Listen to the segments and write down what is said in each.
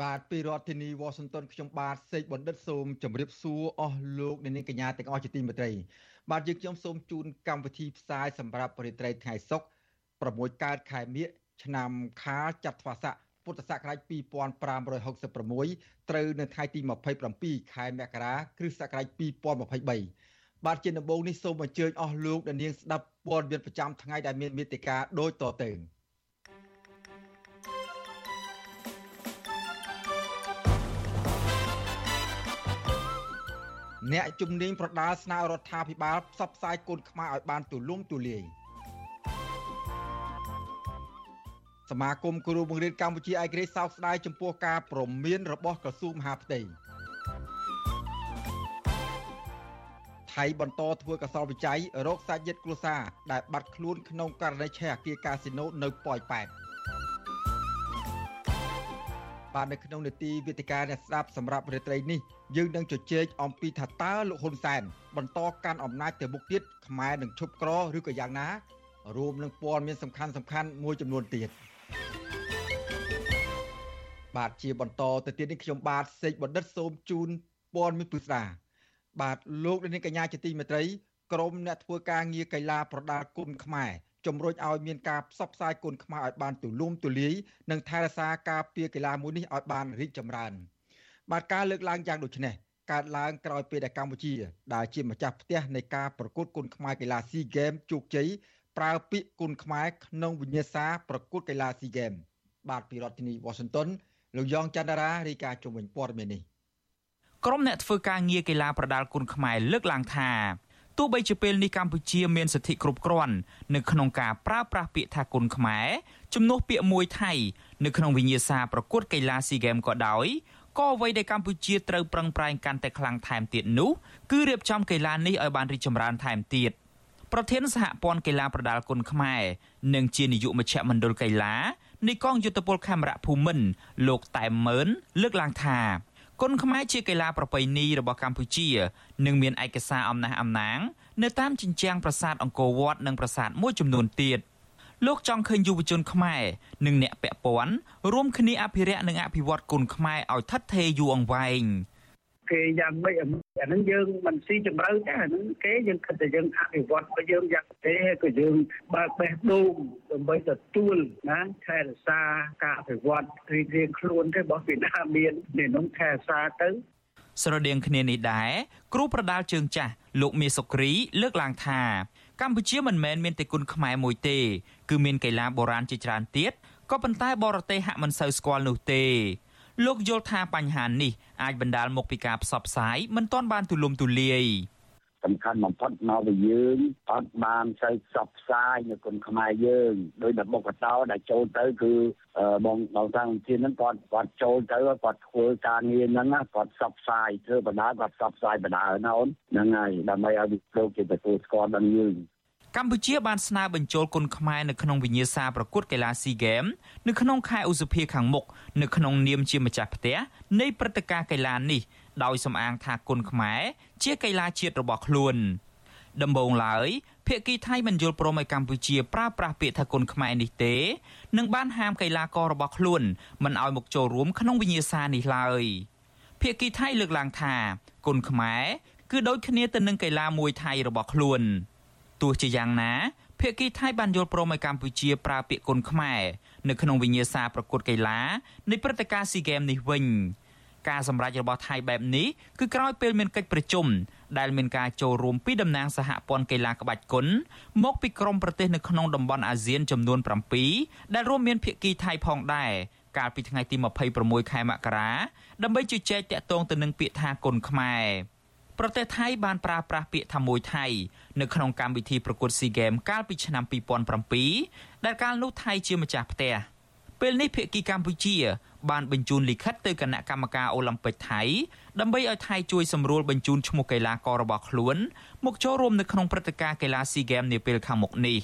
បាទពីរដ្ឋធានីវ៉ាស៊ីនតោនខ្ញុំបាទសេកបណ្ឌិតសូមជម្រាបសួរអស់លោកអ្នកនាងកញ្ញាទាំងអស់ជាទីមេត្រី បាទយើងខ្ញុំសូមជូនកម្មវិធីផ្សាយសម្រាប់ប្រិត្រីថ្ងៃសុក្រ6កើតខែមិញឆ្នាំខាលចត្វាស័កពុទ្ធសករាជ2566ត្រូវនៅថ្ងៃទី27ខែមករាគ្រិស្តសករាជ2023បាទជាដំបូងនេះសូមអញ្ជើញអស់លោកអ្នកនាងស្ដាប់ព័ត៌មានប្រចាំថ្ងៃដែលមានមេតិការដូចតទៅ អ្នកជំនាញប្រដាល់ស្នើរដ្ឋាភិបាលផ្សព្វផ្សាយគុណខ្មែរឲ្យបានទូលំទូលាយសមាគមគ្រូបង្រៀនកម្ពុជាឯករាជ្យសោកស្ដាយចំពោះការប្រមានរបស់ក្រសួងមហាផ្ទៃថៃបន្តធ្វើកសលវិច័យរោគសាច់ញាតិគ្រួសារដែលបាត់ខ្លួនក្នុងករណីឆេះអគារកាស៊ីណូនៅប៉ោយប៉ែត បាទនៅក្នុងនេតិវិទ្យាអ្នកស្ដាប់សម្រាប់រាត្រីនេះយើងនឹងជជែកអំពីថាតើលោកហ៊ុនសែនបន្តកាន់អំណាចទៅមុខទៀតខ្មែរនឹងឈប់ក្រឬក៏យ៉ាងណារួមនឹងព័ត៌មានសំខាន់សំខាន់មួយចំនួនទៀតបាទជាបន្តទៅទៀតនេះខ្ញុំបាទសេកបណ្ឌិតសូមជូនព័ត៌មានពិស្ដាបាទលោកនាងកញ្ញាជាទីមេត្រីក្រមអ្នកធ្វើការងារកីឡាប្រដាល់គុណខ្មែរ ជំរុញឲ្យមានការផ្សព្វផ្សាយគុណខ្មែរឲ្យបានទូលំទូលាយនិងថែរក្សាការពារកីឡាមួយនេះឲ្យបានរីកចម្រើនបាទការលើកឡើងយ៉ាងដូចនេះកើតឡើងក្រោយពេលដែលកម្ពុជា ដែលជាម្ចាស់ផ្ទះនៃការប្រកួតគុណខ្មែរកីឡា SEA Games ជោគជ័យប្រើពាក្យគុណខ្មែរក្នុងវិញ្ញាសាប្រកួតកីឡា SEA Games បាទពីរដ្ឋធានី Washington លោកយ៉ងច័ន្ទរារាយការណ៍ជុំវិញព័ត៌មាននេះក្រុមអ្នកធ្វើការងារកីឡាប្រដាល់គុណខ្មែរលើកឡើងថា ទោះបីជាពេលនេះកម្ពុជាមានសិទ្ធិគ្រប់គ្រាន់នៅក្នុងការប្រើប្រាស់ពាក្យថាគុណខ្មែរជំនួសពាក្យមួយថៃនៅក្នុងវិញ្ញាសាប្រកួតកីឡាស៊ីហ្គេមក៏ដោយក៏អ្វីដែលកម្ពុជាត្រូវប្រឹងប្រែងកាន់តែខ្លាំងថែមទៀតនោះគឺរៀបចំកីឡានេះឲ្យបានរីកចម្រើនថែមទៀតប្រធានសហព័ន្ធកីឡាប្រដាល់គុណខ្មែរនិងជានាយកមជ្ឈមណ្ឌលកីឡានៃកងយុទ្ធពលខេមរៈភូមិន្ទលោកតែមម៉ឺនលើកឡើងថា គុនខ្មែរជាកីឡាប្រពៃណីរបស់កម្ពុជានិងមានឯកសារអំណះអំណាង នៅតាមជញ្ជាំងប្រាសាទអង្គរវត្តនិងប្រាសាទមួយចំនួនទៀតលោកចង់ឃើញយុវជនខ្មែរនិងអ្នកពាក់ព័ន្ធរួមគ្នាអភិរក្សនិងអភិវឌ្ឍគុនខ្មែរឲ្យថិតថេរយូរអង្វែង។ គេយ៉ាងម៉េចអាហ្នឹងយើងមិនស៊ីជម្រៅទេអាហ្នឹងគេយើងគិតតែយើងអភិវឌ្ឍរបស់យើងយ៉ាងទេក៏យើងបើកបេះដូងដើម្បីទទួលណាថែរក្សាការអភិវឌ្ឍរៀងរៀងខ្លួនទេរបស់ពីណាមាននេះនោះថែរក្សាទៅស្រដៀងគ្នានេះដែរគ្រូប្រដាល់ជើងចាស់លោកមាសសុគ្រី លើកឡើងថាកម្ពុជាមិនមែនមានតែគុណខ្មែរមួយទេ គឺមានកីឡាបុរាណជាច្រើនទៀតក៏ប៉ុន្តែបរទេសហាក់មិនសូវស្គាល់នោះទេ លោកយល់ថាបញ្ហានេះអាចបណ្ដាលមកពីការផ្សព្វផ្សាយមិនទាន់បានទូលំទូលាយសំខាន់បំផុតមកពីយើងអត់បានសូវផ្សព្វផ្សាយនៅគុណខ្មែរយើងដោយតែបុកកតោដែលចូលទៅគឺបងបងតាំងជាហ្នឹងគាត់គាត់ចូលទៅគាត់ធ្វើការងារហ្នឹងគាត់ផ្សព្វផ្សាយធ្វើបណ្ដាគាត់ផ្សព្វផ្សាយបណ្ដាណាអូនហ្នឹងហើយដើម្បីឲ្យវិទ្យុគេទទួលស្គាល់ដល់យើង កម្ពុជាបានស្នើបញ្ចូលគុនខ្មែរនៅក្នុងវិញ្ញាសាប្រកួតកីឡាស៊ីហ្គេមនៅក្នុងខែឧសភាខាងមុខនៅក្នុងនាមជាម្ចាស់ផ្ទះនៃព្រឹត្តិការណ៍កីឡានេះដោយសំអាងថាគុនខ្មែរជាកីឡាជាតិរបស់ខ្លួនដំបូងឡើយភាគីថៃមិនយល់ព្រមឲ្យកម្ពុជាប្រើប្រាស់ពាក្យថាគុនខ្មែរនេះទេនិងបានហាមកីឡាកររបស់ខ្លួនមិនឲ្យមកចូលរួមក្នុងវិញ្ញាសានេះឡើយភាគីថៃលើកឡើងថាគុនខ្មែរគឺដូចគ្នាទៅនឹងកីឡាមួយថៃរបស់ខ្លួន។ ទោះជាយ៉ាងណាភាគីថៃបានយល់ព្រមឲ្យកម្ពុជាប្រើពាក្យគុនខ្មែរនៅក្នុងវិញ្ញាសាប្រកួតកីឡានៃព្រឹត្តិការណ៍ SEA Games នេះវិញការសម្រេចរបស់ថៃបែបនេះគឺក្រោយពេលមានកិច្ចប្រជុំដែលមានការចូលរួមពីតំណាងសហព័ន្ធកីឡាក្បាច់គុនមកពីក្រុមប្រទេសនៅក្នុងតំបន់អាស៊ានចំនួន7ដែលរួមមានភាគីថៃផងដែរកាលពីថ្ងៃទី26ខែមករាដើម្បីជជែកតាក់ទងទៅនឹងពាក្យថាគុនខ្មែរ ប្រទេសថៃបានប្រើប្រាស់ពាក្យថាមួយថៃនៅក្នុងកម្មវិធីប្រកួត SEA Games កាលពីឆ្នាំ2007ដែលកាលនោះថៃជាម្ចាស់ផ្ទះពេលនេះភាគីកម្ពុជា បានបញ្ជូនលិខិតទៅគណៈកម្មការអូឡ িম্প ិកថៃដើម្បីឲ្យថៃជួយសម្រួលបញ្ជូនឈ្មោះកីឡាកររបស់ខ្លួនមកចូលរួមនៅក្នុងព្រឹត្តិការណ៍កីឡាស៊ីហ្គេមនាពេលខាងមុខនេះ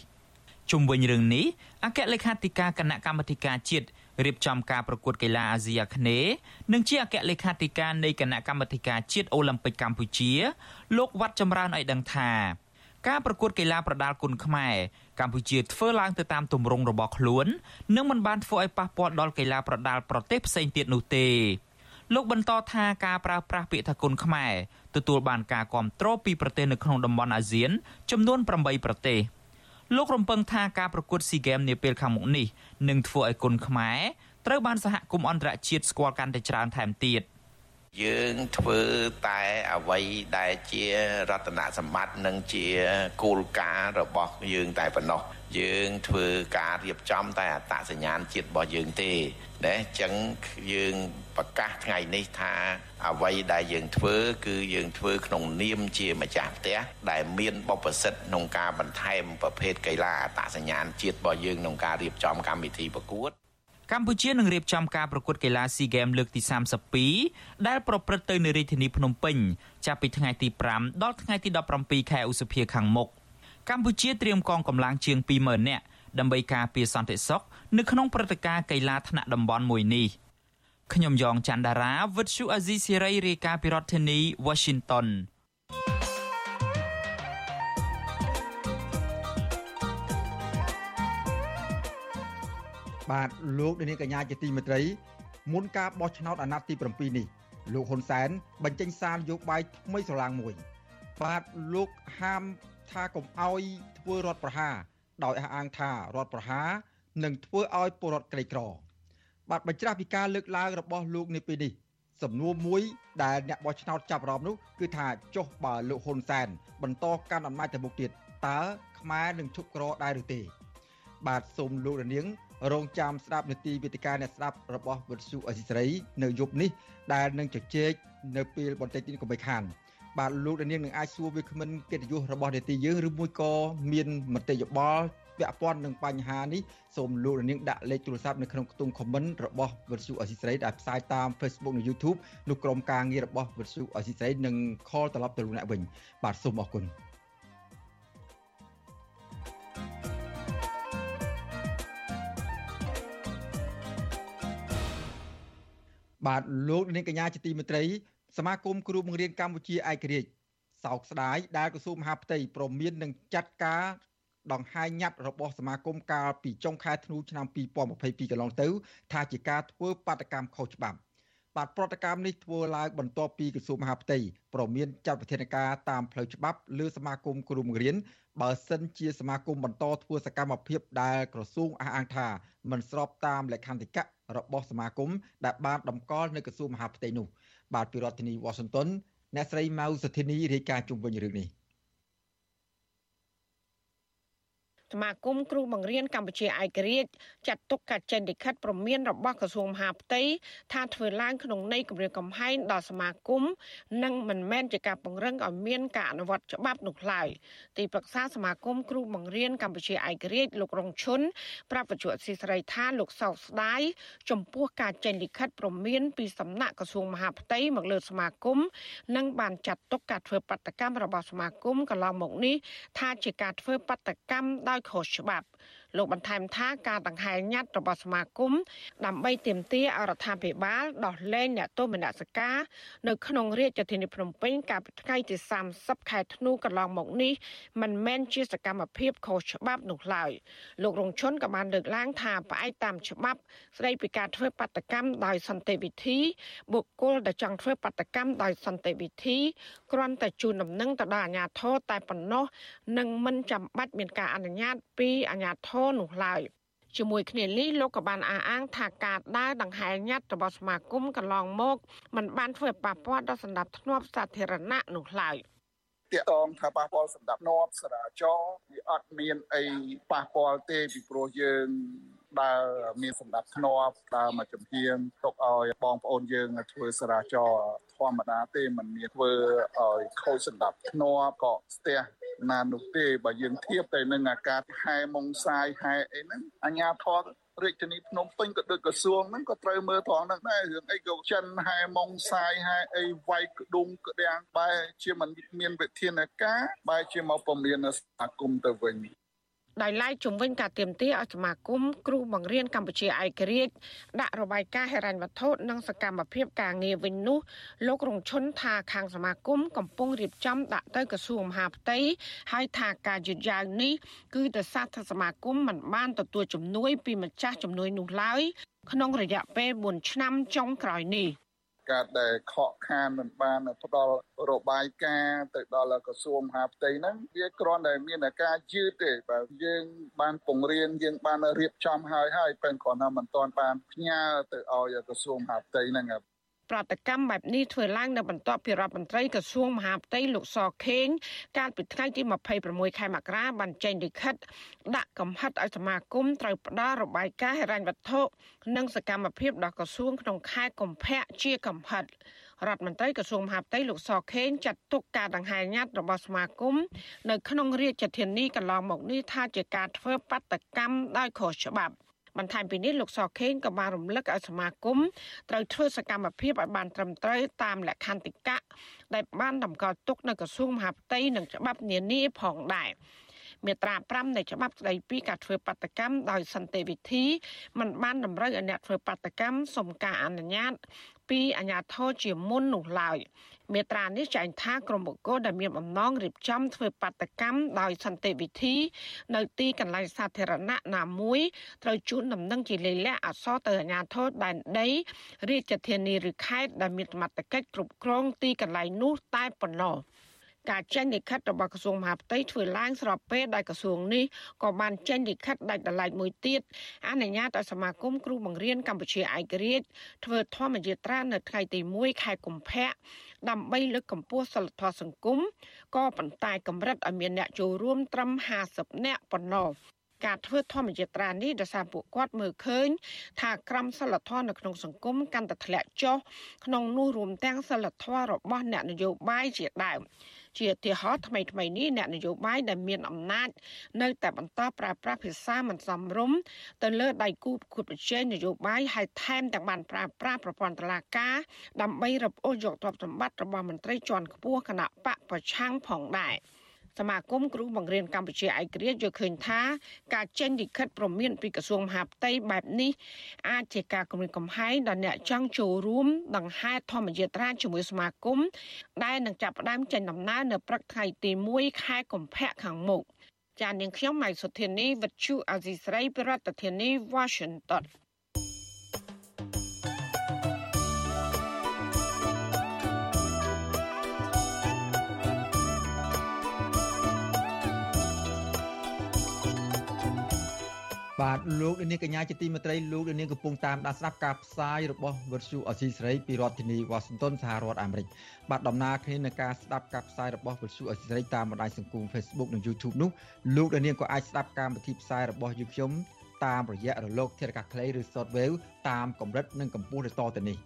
ជុំវិញរឿងនេះអគ្គលេខាធិការគណៈកម្មាធិការជាតិ រៀបចំការប្រកួតកីឡាអាស៊ីអាគ្នេយ៍និងជាអគ្គលេខាធិការនៃគណៈកម្មាធិការជាតិអូឡ িম্প ិកកម្ពុជា លោកវត្តចម្រើនឲ្យដឹងថាការប្រកួតកីឡាប្រដាល់គុណខ្មែរកម្ពុជាធ្វើឡើងទៅតាមទម្រង់របស់ខ្លួននិងមិនបានធ្វើឲ្យប៉ះពាល់ដល់កីឡាប្រដាល់ប្រទេសផ្សេងទៀតនោះទេលោកបន្តថាការប្រើប្រាស់ពាក្យថាគុណខ្មែរទទួលបានការគ្រប់គ្រងពីប្រទេសនៅក្នុងតំបន់អាស៊ានចំនួន8ប្រទេស លោករំពឹងថាការប្រកួតស៊ីហ្គេមនាពេលខាងមុខនេះនឹងធ្វើឲ្យគុណខ្មែរត្រូវបានសហគមន៍អន្តរជាតិស្គាល់កាន់តែច្រើនថែមទៀត។ យើងធ្វើតែអ្វីដែលជារតនសម្បត្តិនិងជាគោលការណ៍របស់យើងតែប៉ុណ្ណោះយើងធ្វើការរៀបចំតែអត្តសញ្ញាណជាតិរបស់យើងទេណាអញ្ចឹងយើងប្រកាសថ្ងៃនេះថាអ្វីដែលយើងធ្វើគឺយើងធ្វើក្នុងនាមជាម្ចាស់ផ្ទះដែលមានបបសិទ្ធក្នុងការបន្ថែមប្រភេទកីឡាអត្តសញ្ញាណជាតិរបស់យើងក្នុងការរៀបចំកម្មវិធីប្រកួត កម្ពុជានឹងរៀបចំការប្រកួតកីឡា SEA Games លើកទី32ដែលប្រព្រឹត្តទៅនៅរាជធានីភ្នំពេញចាប់ពីថ្ងៃទី5ដល់ថ្ងៃទី17ខែឧសភាខាងមុខកម្ពុជាត្រៀមកងកម្លាំងជាង20000នាក់ដើម្បីការពារសន្តិសុខនៅក្នុងព្រឹត្តិការណ៍កីឡាថ្នាក់តំបន់មួយនេះខ្ញុំយ៉ងច័ន្ទដារាវិទ្យុអាស៊ីសេរីរាយការណ៍ពីរដ្ឋធានី Washington បាទលោកនាងកញ្ញាជាទីមេត្រីមុនការបោះឆ្នោតអាណត្តិទី7នេះលោកហ៊ុនសែនបញ្ចេញសារនយោបាយថ្មីស្រឡាងមួយ បាទលោកហាមថាកុំអោយធ្វើរដ្ឋប្រហារដោយអះអាងថារដ្ឋប្រហារនឹងធ្វើឲ្យពលរដ្ឋក្រីក្រ បាទបញ្ច្រាស់ពីការលើកឡើងរបស់លោកនេះពេលនេះសំណួរមួយដែលអ្នកបោះឆ្នោតចាប់អារម្មណ៍នោះគឺថាចុះបើលោកហ៊ុនសែនបន្តកាន់អំណាចទៅមុខទៀតតើខ្មែរនឹងឈប់ក្រដែរឬទេ បាទសូមលោករនាង រងចាំស្ដាប់នីតិវិទ្យាអ្នកស្ដាប់របស់វិទ្យុអេស៊ីសរ៉ៃនៅយប់នេះដែលនឹងជជែកនៅពេលបន្តិចទៀតកុំបីខានបាទលោកដានៀងនឹងអាចសួរវាគ្មិនកិត្តិយសរបស់នីតិយើងឬមួយក៏មានមតិយោបល់ពាក់ព័ន្ធនឹងបញ្ហានេះសូមលោកនាងដាក់លេខទូរស័ព្ទនៅក្នុងខ្ទង់ comment របស់វិទ្យុអេស៊ីសរ៉ៃដែលផ្សាយតាម Facebook និង YouTube នោះក្រុមការងាររបស់វិទ្យុអេស៊ីសរ៉ៃនឹង call ត្រឡប់ទៅលោកអ្នកវិញបាទសូមអរគុណ បាទលោកនាងកញ្ញាជាទីមេត្រីសមាគមគ្រូបង្រៀនកម្ពុជាឯករាជ្យសោកស្ដាយដែលក្រសួងមហាផ្ទៃប្រមាននឹងចាត់ការដង្ហែញ៉ាត់របស់សមាគមកាលពីចុងខែធ្នូឆ្នាំ2022កន្លងទៅ ថាជាការធ្វើបាតកម្មខុសច្បាប់បាទប្រតិកម្មនេះធ្វើឡើងបន្ទាប់ពីក្រសួងមហាផ្ទៃប្រមានចាត់វិធានការតាមផ្លូវច្បាប់លើសមាគមគ្រូបង្រៀន បើសិនជាសមាគមបន្តធ្វើសកម្មភាពដែលក្រសួងអះអាងថាមិនស្របតាមលក្ខន្តិកៈរបស់សមាគមដែលបានតម្កល់នៅក្រសួងមហាផ្ទៃនោះបាទពីរដ្ឋធានី Washington អ្នកស្រីម៉ៅសុធានីរាយការណ៍ជុំវិញរឿងនេះ សមាគមគ្រូបង្រៀនកម្ពុជាឯករាជ្យចាត់ទុកការចេញលិខិតព្រមានរបស់ក្រសួងមហាផ្ទៃថាធ្វើឡើងក្នុងន័យគម្រាមកំហែងដល់សមាគមនិងមិនមែនជាការពង្រឹងឲ្យមានការអនុវត្តច្បាប់នោះឡើយទីប្រឹក្សាសមាគមគ្រូបង្រៀនកម្ពុជាឯករាជ្យលោករងឈុនប្រាប់វិទ្យុអសីស្រីថាលោកសោកស្ដាយចំពោះការចេញលិខិតព្រមានពីសំណាក់ក្រសួងមហាផ្ទៃមកលើសមាគមនិងបានចាត់ទុកការធ្វើបដកម្មរបស់សមាគមកន្លងមកនេះថាជាការធ្វើបដកម្មដោយដោយខុសច្បាប់ លោកបន្ថែមថាការដង្ហែញត្តិរបស់សមាគមដើម្បីទាមទារអរដ្ឋាភិបាលដោះលែងអ្នកទោសមនសិការនៅក្នុងរាជធានីភ្នំពេញកាលពីថ្ងៃទី30ខែធ្នូកន្លងមកនេះមិនមែនជាសកម្មភាពខុសច្បាប់នោះឡើយលោករងឈុនក៏បានលើកឡើងថាផ្អែកតាមច្បាប់ ស្ដីពីការធ្វើបាតកម្មដោយសន្តិវិធីបុគ្គលដែលចង់ធ្វើបាតកម្មដោយសន្តិវិធីគ្រាន់តែជូនដំណឹងទៅដល់អាជ្ញាធរតែប៉ុណ្ណោះនិងមិនចាំបាច់មានការអនុញ្ញាតពីអាជ្ញាធនោះឡើយជាមួយគ្នានេះលោកក៏បានអះអាងថាការដើរដង្ហែញត្តិរបស់សមាគមកន្លងមកมันបានធ្វើប៉ះពាល់ដល់សន្តិភាពសាធារណៈនោះឡើយតាកតងថាប៉ះពាល់សម្ដាប់នប់សរាចរវាអត់មានអីប៉ះពាល់ទេពីព្រោះយើងដើរមានសម្ដាប់ធ្នាប់ដើរមកចំហៀងទុកឲ្យបងប្អូនយើងធ្វើសរាចរធម្មតាទេมันមានធ្វើឲ្យខូចសម្ដាប់ធ្នាប់ក៏ស្ទះ ណានោះទេបើយើងធៀបទៅនឹងអាការហែមុងសាយហែអីហ្នឹងអញ្ញាធររាជធានីភ្នំពេញក៏ដូចក្រសួងហ្នឹងក៏ត្រូវមើលត្រង់ហ្នឹងដែររឿងអីក៏ចិនហែម៉ុងសាយហែអីវាយក្ដុងក្តាំងបែរជាមិនមានវិធានការបែរជាមកពមៀនសហគមន៍ទៅវិញ ដោយឡែកជំវិញការទៀមទាឲ្យសមាគមគ្រូបង្រៀនកម្ពុជាឯករាជ្យដាក់របាយការណ៍ហិរញ្ញវត្ថុនិងសកម្មភាពការងារវិញនោះលោករងឈុនថាខាងសមាគមកំពុងរៀបចំដាក់ទៅក្រសួងមហាផ្ទៃហើយថាការយឺតយ៉ាវនេះគឺដោយសារថាសមាគមមិនបានទទួលជំនួយពីម្ចាស់ជំនួយនោះឡើយក្នុងរយៈពេល4ឆ្នាំចុងក្រោយនេះ ការដែលខកខានមិនបានផ្ដល់របាយការណ៍ទៅដល់ក្រសួងមហាផ្ទៃហ្នឹងវាគ្រាន់តែមានការយឺតទេបើយើងបានពង្រៀនយើងបានរៀបចំហើយហើយពេលគ្រាន់តែមិនទាន់បានផ្ញើទៅឲ្យក្រសួងមហាផ្ទៃហ្នឹង ប្រតិកម្មបែបនេះធ្វើឡើងនៅបន្ទាប់ពីរដ្ឋមន្ត្រីក្រសួងមហាផ្ទៃលោកសខេងកាលពីថ្ងៃទី26ខែមករាបានចេញលិខិតដាក់កំហិតឲ្យសមាគមត្រូវផ្ដល់របាយការណ៍ហិរញ្ញវត្ថុនិងសកម្មភាពដល់ក្រសួងក្នុងខែកុម្ភៈជាកំហិតរដ្ឋមន្ត្រីក្រសួងមហាផ្ទៃលោកសខេងចាត់ទុកការដង្ហែញត្តិរបស់សមាគមនៅក្នុងរាជធានីកន្លងមកនេះថាជាការធ្វើបាតកម្មដោយខុសច្បាប់ បន្ថែមពីនេះលោកសខេងក៏បានរំលឹកឲ្យសមាគមត្រូវធ្វើសកម្មភាពឲ្យបានត្រឹមត្រូវតាមលក្ខន្តិកៈដែលបានតម្កល់ទុកនៅក្រសួងមហាផ្ទៃនិងច្បាប់នានាផងដែរមាត្រា5នៃច្បាប់ស្តីពីការធ្វើបាតកម្មដោយសន្តិវិធីมันបានតម្រូវឲ្យអ្នកធ្វើបាតកម្មសុំការអនុញ្ញាតពីអាជ្ញាធរជាមុននោះឡើយ មេត្រានេះចែងថាក្រុមបុគ្គលដែលមានបំណងរៀបចំធ្វើបាតកម្មដោយសន្តិវិធី នៅទីកន្លែងសាធារណៈណាមួយត្រូវជូនដំណឹងជាលេខលះអសរទៅអាជ្ញាធរដែនដីរាជធានីឬខេត្តដែលមានសមត្ថកិច្ចគ្រប់គ្រងទីកន្លែងនោះតែប៉ុណ្ណោះ ការចេញលិខិតរបស់ក្រសួងមហាផ្ទៃធ្វើឡើងស្របពេលដែលក្រសួងនេះក៏បានចេញលិខិតដាច់ដライមួយទៀតអនុញ្ញាតឲ្យសមាគមគ្រូបង្រៀនកម្ពុជាឯករាជ្យធ្វើធម្មយាត្រានៅថ្ងៃទី1ខែកុម្ភៈដើម្បីលើកកម្ពស់សិលធម៌សង្គមក៏ប៉ុន្តែកម្រិតឲ្យមានអ្នកចូលរួមត្រឹម50នាក់ប៉ុណ្ណោះការធ្វើធម្មយាត្រានេះដោយសារពួកគាត់មើលឃើញ ថាក្រមសីលធម៌នៅក្នុងសង្គមកាន់តែធ្លាក់ចុះក្នុងនោះរួមទាំងសីលធម៌របស់អ្នកនយោបាយជាដើម ជាឧទាហរណ៍ថ្មីថ្មីនេះអ្នកនយោបាយដែលមានអំណាចនៅតែបន្តប្រើប្រាស់ភាសាមិនសមរម្យទៅលើដៃគូប្រកួតប្រជែងនយោបាយហើយថែមទាំងបានប្រើប្រាស់ប្រព័ន្ធតុលាការដើម្បីរឹបអូសយកទ្រព្យសម្បត្តិរបស់មន្ត្រីជាន់ខ្ពស់គណៈបកប្រឆាំងផងដែរ។ សមាគមគ្រូបង្រៀនកម្ពុជាឯករាជ្យយល់ឃើញថាការចេញលិខិតព្រមានពីក្រសួងមហាផ្ទៃបែបនេះអាចជាការគម្រាមកំហែងដល់អ្នកចង់ចូលរួមដង្ហែធម្មយាត្រាជាមួយសមាគមដែលនឹងចាប់ផ្ដើមចេញដំណើរនៅព្រឹកថ្ងៃទី1ខែកុម្ភៈខាងមុខចាននាងខ្ញុំម៉ៃសុធានីវិទ្យុអាស៊ីស្រីប្រធានាធិបតី Washington បាទលោកនាងកញ្ញាជាទីមេត្រីលោកនាងកំពុងតាមដានស្ដាប់ការផ្សាយរបស់វិទ្យុអសីសេរីពីរដ្ឋធានីវ៉ាស៊ីនតោនសហរដ្ឋអាមេរិកបាទដំណើរគ្នានឹងការស្ដាប់ការផ្សាយរបស់វិទ្យុអសីសេរីតាមបណ្ដាញសង្គម Facebook និង YouTube នោះលោកនាងក៏អាចស្ដាប់កម្មវិធីផ្សាយរបស់យើងខ្ញុំតាមរយៈរលកធាតុអាកាសខ្លីឬ Shortwave តាមកម្រិតនិងកម្ពស់ទៅតទៅនេះ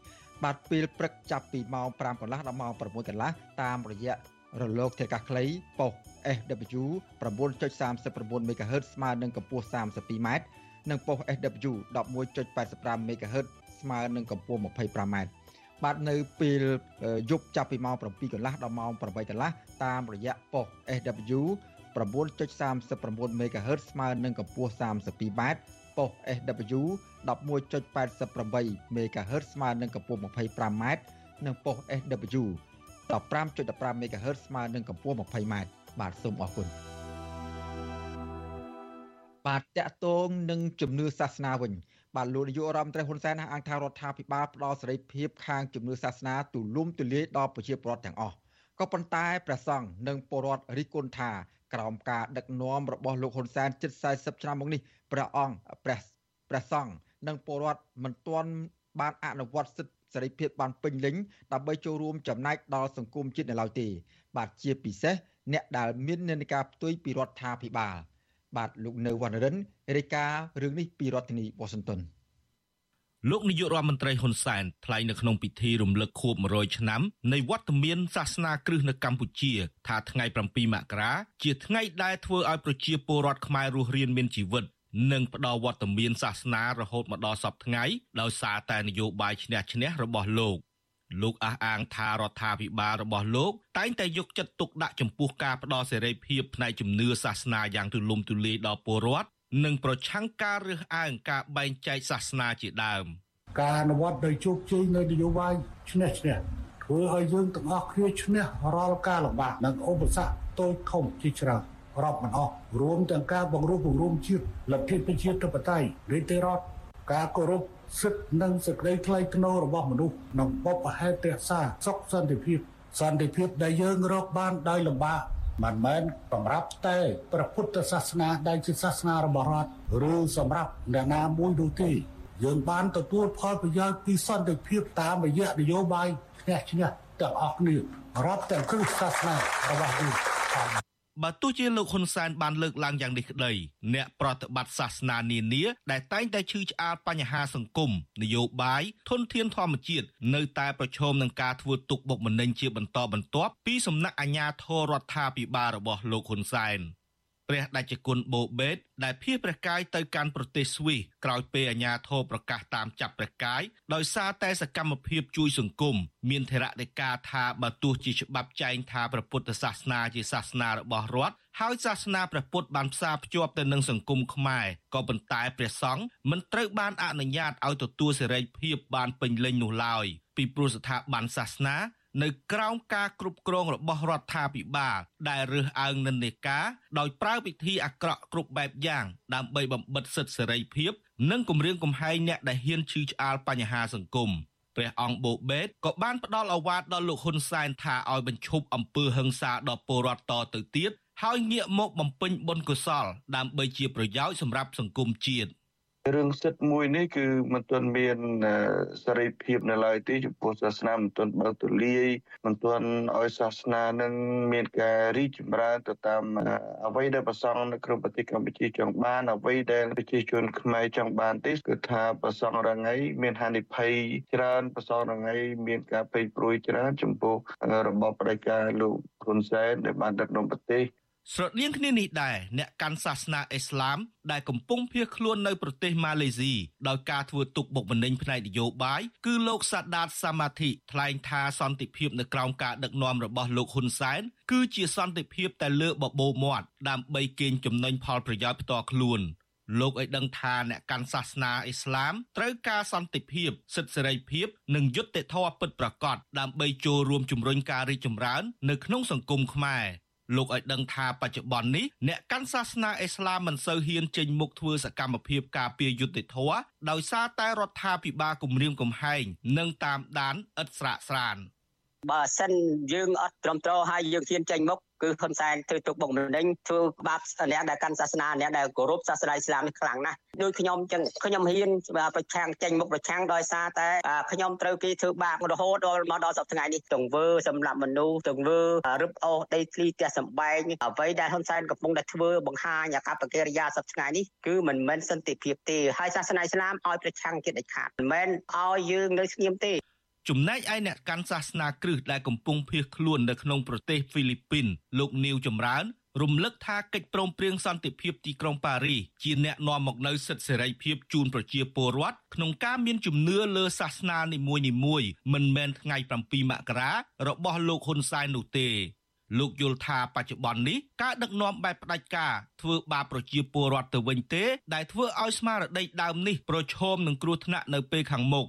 បាទពេលព្រឹកចាប់ពីម៉ោង5កន្លះដល់ម៉ោង6កន្លះតាមរយៈ រលកធាតុអាកាសខ្លីប៉ុស SW 9.39 MHz ស្មើនឹងកម្ពស់ 32m និងប៉ុស SW 11.85 MHz ស្មើនឹងកម្ពស់ 25m បាទនៅពេលយប់ចាប់ពីម៉ោង7កន្លះដល់ម៉ោង8កន្លះតាមរយៈប៉ុស SW 9.39 MHz ស្មើនឹងកម្ពស់ 32m ប៉ុស SW 11.88 MHz ស្មើនឹងកម្ពស់ 25m និងប៉ុស SW 15.15 MHz ស្មើនឹងកម្ពស់ 20m បាទសូមអរគុណបាទតកតងនឹងជំនឿសាសនាវិញបាទលោកនាយករដ្ឋមន្ត្រីហ៊ុនសែនអង្គថារដ្ឋាភិបាលផ្ដល់សេរីភាពខាងជំនឿសាសនាទូលំទូលាយដល់ប្រជាពលរដ្ឋទាំងអស់ក៏ប៉ុន្តែព្រះសង្ឃនិងពលរដ្ឋរិះគន់ថាក្រោមការដឹកនាំរបស់លោកហ៊ុនសែនជិត40ឆ្នាំមកនេះព្រះអង្គព្រះព្រះសង្ឃនិងពលរដ្ឋមិនទាន់បានអនុវត្តសិទ្ធិ សេរីភាពបានពេញលេញដើម្បីចូលរួមចំណែកដល់សង្គមជាតិនៅឡើយទេ បាទជាពិសេសអ្នកដែលមាននានាការផ្ទុយពីរដ្ឋាភិបាលបាទលោកនៅវណ្ណរិនរាយការណ៍រឿងនេះពីរដ្ឋធានីវ៉ាស៊ីនតោនលោកនាយករដ្ឋមន្ត្រីហ៊ុនសែនថ្លែងនៅក្នុងពិធីរំលឹកខួប100ឆ្នាំនៃវត្តមានសាសនាគ្រឹះនៅកម្ពុជា ថាថ្ងៃ7មករាជាថ្ងៃដែលធ្វើឲ្យប្រជាពលរដ្ឋខ្មែររស់រានមានជីវិត និងផ្ដល់វត្តមានសាសនារហូតមកដល់សពថ្ងៃដោយសារតែនយោបាយឈ្នះឈ្នះរបស់លោកលោកអះអាងថារដ្ឋាភិបាលរបស់លោកតែងតែយកចិត្តទុកដាក់ចំពោះការផ្ដល់សេរីភាពផ្នែកជំនឿសាសនាយ៉ាងទូលំទូលាយដល់ពលរដ្ឋនិងប្រឆាំងការរើសអើងការបែងចែកសាសនាជាដើមការអនុវត្តដោយជោគជ័យនៅនយោបាយឈ្នះឈ្នះធ្វើឲ្យយើងទាំងអស់គ្នាឈ្នះរាល់ការលំបាកនិងឧបសគ្គតូចធំជាច្រើន រាប់មិនអស់រួមទាំងការបង្រួបបង្រួមជាតិលទ្ធិប្រជាធិបតេយ្យនីតិរដ្ឋការគោរពសិទ្ធិនិងសេចក្តីថ្លៃថ្នូររបស់មនុស្សនិងបបហេតុរក្សាសុខសន្តិភាពសន្តិភាពដែលយើងរកបានដោយលំបាកមិនមែនសម្រាប់តែព្រះពុទ្ធសាសនាដែលជាសាសនារបស់រដ្ឋឬសម្រាប់អ្នកណាមួយនោះទេយើងបានទទួលផលប្រយោជន៍ពីសន្តិភាពតាមរយៈនយោបាយឈ្នះឈ្នះទាំងអស់គ្នារាប់ទាំងគ្រឹះសាសនារបស់យើង បើទោះជាលោកហ៊ុនសែនបានលើកឡើងយ៉ាងនេះក្តីអ្នកប្រតិបត្តិសាសនានានាដែលតែងតែឈឺឆ្អាលបញ្ហាសង្គមនយោបាយធនធានធម្មជាតិនៅតែប្រឈមនឹងការធ្វើទុកបុកម្នេញជាបន្តបន្ទាប់ពីសំណាក់អាជ្ញាធររដ្ឋាភិបាលរបស់លោកហ៊ុនសែន។ ព្រះដេចគុណបូបេតដែលភៀសព្រះកាយទៅកាន់ប្រទេសស្វីសក្រោយពេលអាជ្ញាធរប្រកាសតាមចាប់ព្រះកាយដោយសារតែសកម្មភាពជួយសង្គមមានធរណីកាថាបើទោះជាច្បាប់ចែងថាព្រះពុទ្ធសាសនាជាសាសនារបស់រដ្ឋហើយសាសនាព្រះពុទ្ធបានផ្សារភ្ជាប់ទៅនឹងសង្គមខ្មែរក៏ប៉ុន្តែព្រះសង្ឃមិនត្រូវបានអនុញ្ញាតឲ្យទទួលសេរីភាពបានពេញលេញនោះឡើយពីព្រោះស្ថាប័នសាសនា នៅក្រោមការគ្រប់គ្រងរបស់រដ្ឋាភិបាលដែលរើសអើងនិន្នាការដោយប្រើវិធីអាក្រក់គ្រប់បែបយ៉ាងដើម្បីបំបិទសិទ្ធិសេរីភាព និងគម្រាមកំហែងអ្នកដែលហ៊ានឈឺឆ្អាលបញ្ហាសង្គមព្រះអង្គបូបេតក៏បានផ្ដល់ឱវាទដល់លោកហ៊ុនសែនថាឲ្យបញ្ឈប់អំពើហិង្សាដល់ពលរដ្ឋតទៅទៀតហើយងាកមកបំពេញបុណ្យកុសល ដើម្បីជាប្រយោជន៍សម្រាប់សង្គមជាតិ រឿងសិទ្ធិមួយនេះគឺមិនទាន់មានសេរីភាពនៅឡើយទេចំពោះសាសនាមិនទាន់បើកទូលាយមិនទាន់ឲ្យសាសនានឹងមានការរីកចម្រើនទៅតាមអ្វីដែលប្រសង់នៅក្នុងប្រទេសកម្ពុជាចង់បានអ្វីដែលប្រជាជនខ្មែរចង់បានទេគឺថាប្រសង់រងៃមានហានិភ័យច្រើនប្រសង់រងៃមានការពេកព្រួយច្រើនចំពោះរបបផ្ដាច់ការលោកហ៊ុនសែនដែលបានដឹកនាំប្រទេស ស្រដៀងគ្នានេះដែរអ្នកកាន់សាសនាអ៊ីស្លាមដែលកំពុងភៀសខ្លួននៅប្រទេសម៉ាឡេស៊ីដោយការធ្វើទុកបុកម្នេញផ្នែកនយោបាយគឺលោកសាដាតសាម៉ាធីថ្លែងថាសន្តិភាពនៅក្រោមការដឹកនាំរបស់លោកហ៊ុនសែនគឺជាសន្តិភាពតែលើបបោមាត់ដើម្បីកេងចំណេញផលប្រយោជន៍ផ្ទាល់ខ្លួនលោកឲ្យដឹងថាអ្នកកាន់សាសនាអ៊ីស្លាមត្រូវការសន្តិភាពសិទ្ធិសេរីភាព និងយុត្តិធម៌ពិតប្រាកដដើម្បីចូលរួមជំរុញការរីកចម្រើន នៅក្នុងសង្គមខ្មែរ លោកឲ្យដឹងថាបច្ចុប្បន្ននេះអ្នកកាន់សាសនាអ៊ីស្លាមមិនសូវហ៊ានចេញមុខធ្វើសកម្មភាពការពារយុត្តិធម៌ដោយសារតែរដ្ឋាភិបាលគម្រាមកំហែងនិងតាមដានឥតស្រាកស្រានបើសិនយើងអត់ត្រឹមត្រូវហើយយើងហ៊ានចេញមុខ គឺហ៊ុនសែនធ្វើទុកបុកម្នេញធ្វើបាបអ្នកដែលកាន់សាសនាអ្នកដែលគោរពសាសនាអ៊ីស្លាមនេះខ្លាំងណាស់ដូចខ្ញុំចឹងខ្ញុំហ៊ានប្រឆាំងចេញមុខប្រឆាំងដោយសារតែខ្ញុំត្រូវគេធ្វើបាបរហូតដល់មកដល់សប្តាហ៍ថ្ងៃនេះទង្វើសម្រាប់មនុស្សទង្វើរឹបអូសដីធ្លីផ្ទះសម្បែងអ្វីដែលហ៊ុនសែនកំពុងតែធ្វើបង្ហាញអាកប្បកិរិយាសប្តាហ៍ថ្ងៃនេះគឺមិនមែនសន្តិភាពទេហើយសាសនាអ៊ីស្លាមឲ្យប្រឆាំងជាដាច់ខាតមិនមែនឲ្យយើងនៅស្ងៀមទេ ចំណែកឯអ្នកកាន់សាសនាគ្រឹស្តដែលកំពុងភៀសខ្លួននៅក្នុងប្រទេសហ្វីលីពីនលោកនីវចម្រើនរំលឹកថាកិច្ចព្រមព្រៀងសន្តិភាពទីក្រុងប៉ារីជាអ្នកនាំមកនូវសិទ្ធិសេរីភាពជូនប្រជាពលរដ្ឋក្នុងការមានជំនឿលើសាសនានីមួយៗមិនមែនថ្ងៃ7មករារបស់លោកហ៊ុនសែននោះទេលោកយល់ថាបច្ចុប្បន្ននេះការដឹកនាំបែបផ្ដាច់ការធ្វើបាបប្រជាពលរដ្ឋទៅវិញទេ ដែលធ្វើឲ្យស្មារតីដើមនេះប្រឈមនឹងគ្រោះថ្នាក់នៅពេលខាងមុខ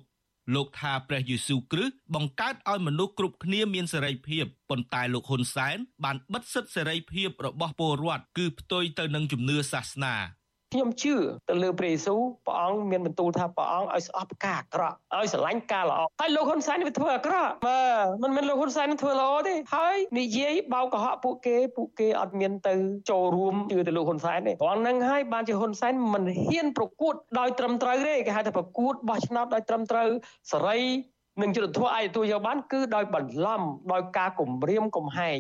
លោកថាព្រះយេស៊ូវគ្រីស្ទបង្កើតឲ្យមនុស្សគ្រប់គ្នាមានសេរីភាពប៉ុន្តែលោកហ៊ុនសែនបានបិទសិទ្ធិសេរីភាពរបស់ពលរដ្ឋគឺផ្ទុយទៅនឹងជំនឿសាសនា ខ្ញុំជឿទៅលើព្រះយេស៊ូវព្រះអង្គមានបន្ទូលថាព្រះអង្គឲ្យស្អប់ការអាក្រក់ឲ្យស្រឡាញ់ការល្អហើយលោកហ៊ុនសែនវាធ្វើអាក្រក់បាទមិនមែនលោកហ៊ុនសែនធ្វើល្អទេហើយនិយាយបោកកុហកពួកគេពួកគេអត់មានទៅចូលរួមជឿទៅលោកហ៊ុនសែនទេព្រោះហ្នឹងហើយបានជាហ៊ុនសែនមិនហ៊ានប្រកួតដោយត្រឹមត្រូវទេគេហៅថាប្រកួតបោះឆ្នោតដោយត្រឹមត្រូវសេរីនឹងយុទ្ធធម៌អាយទទួលយកបានគឺដោយបន្លំដោយការគំរាមកំហែង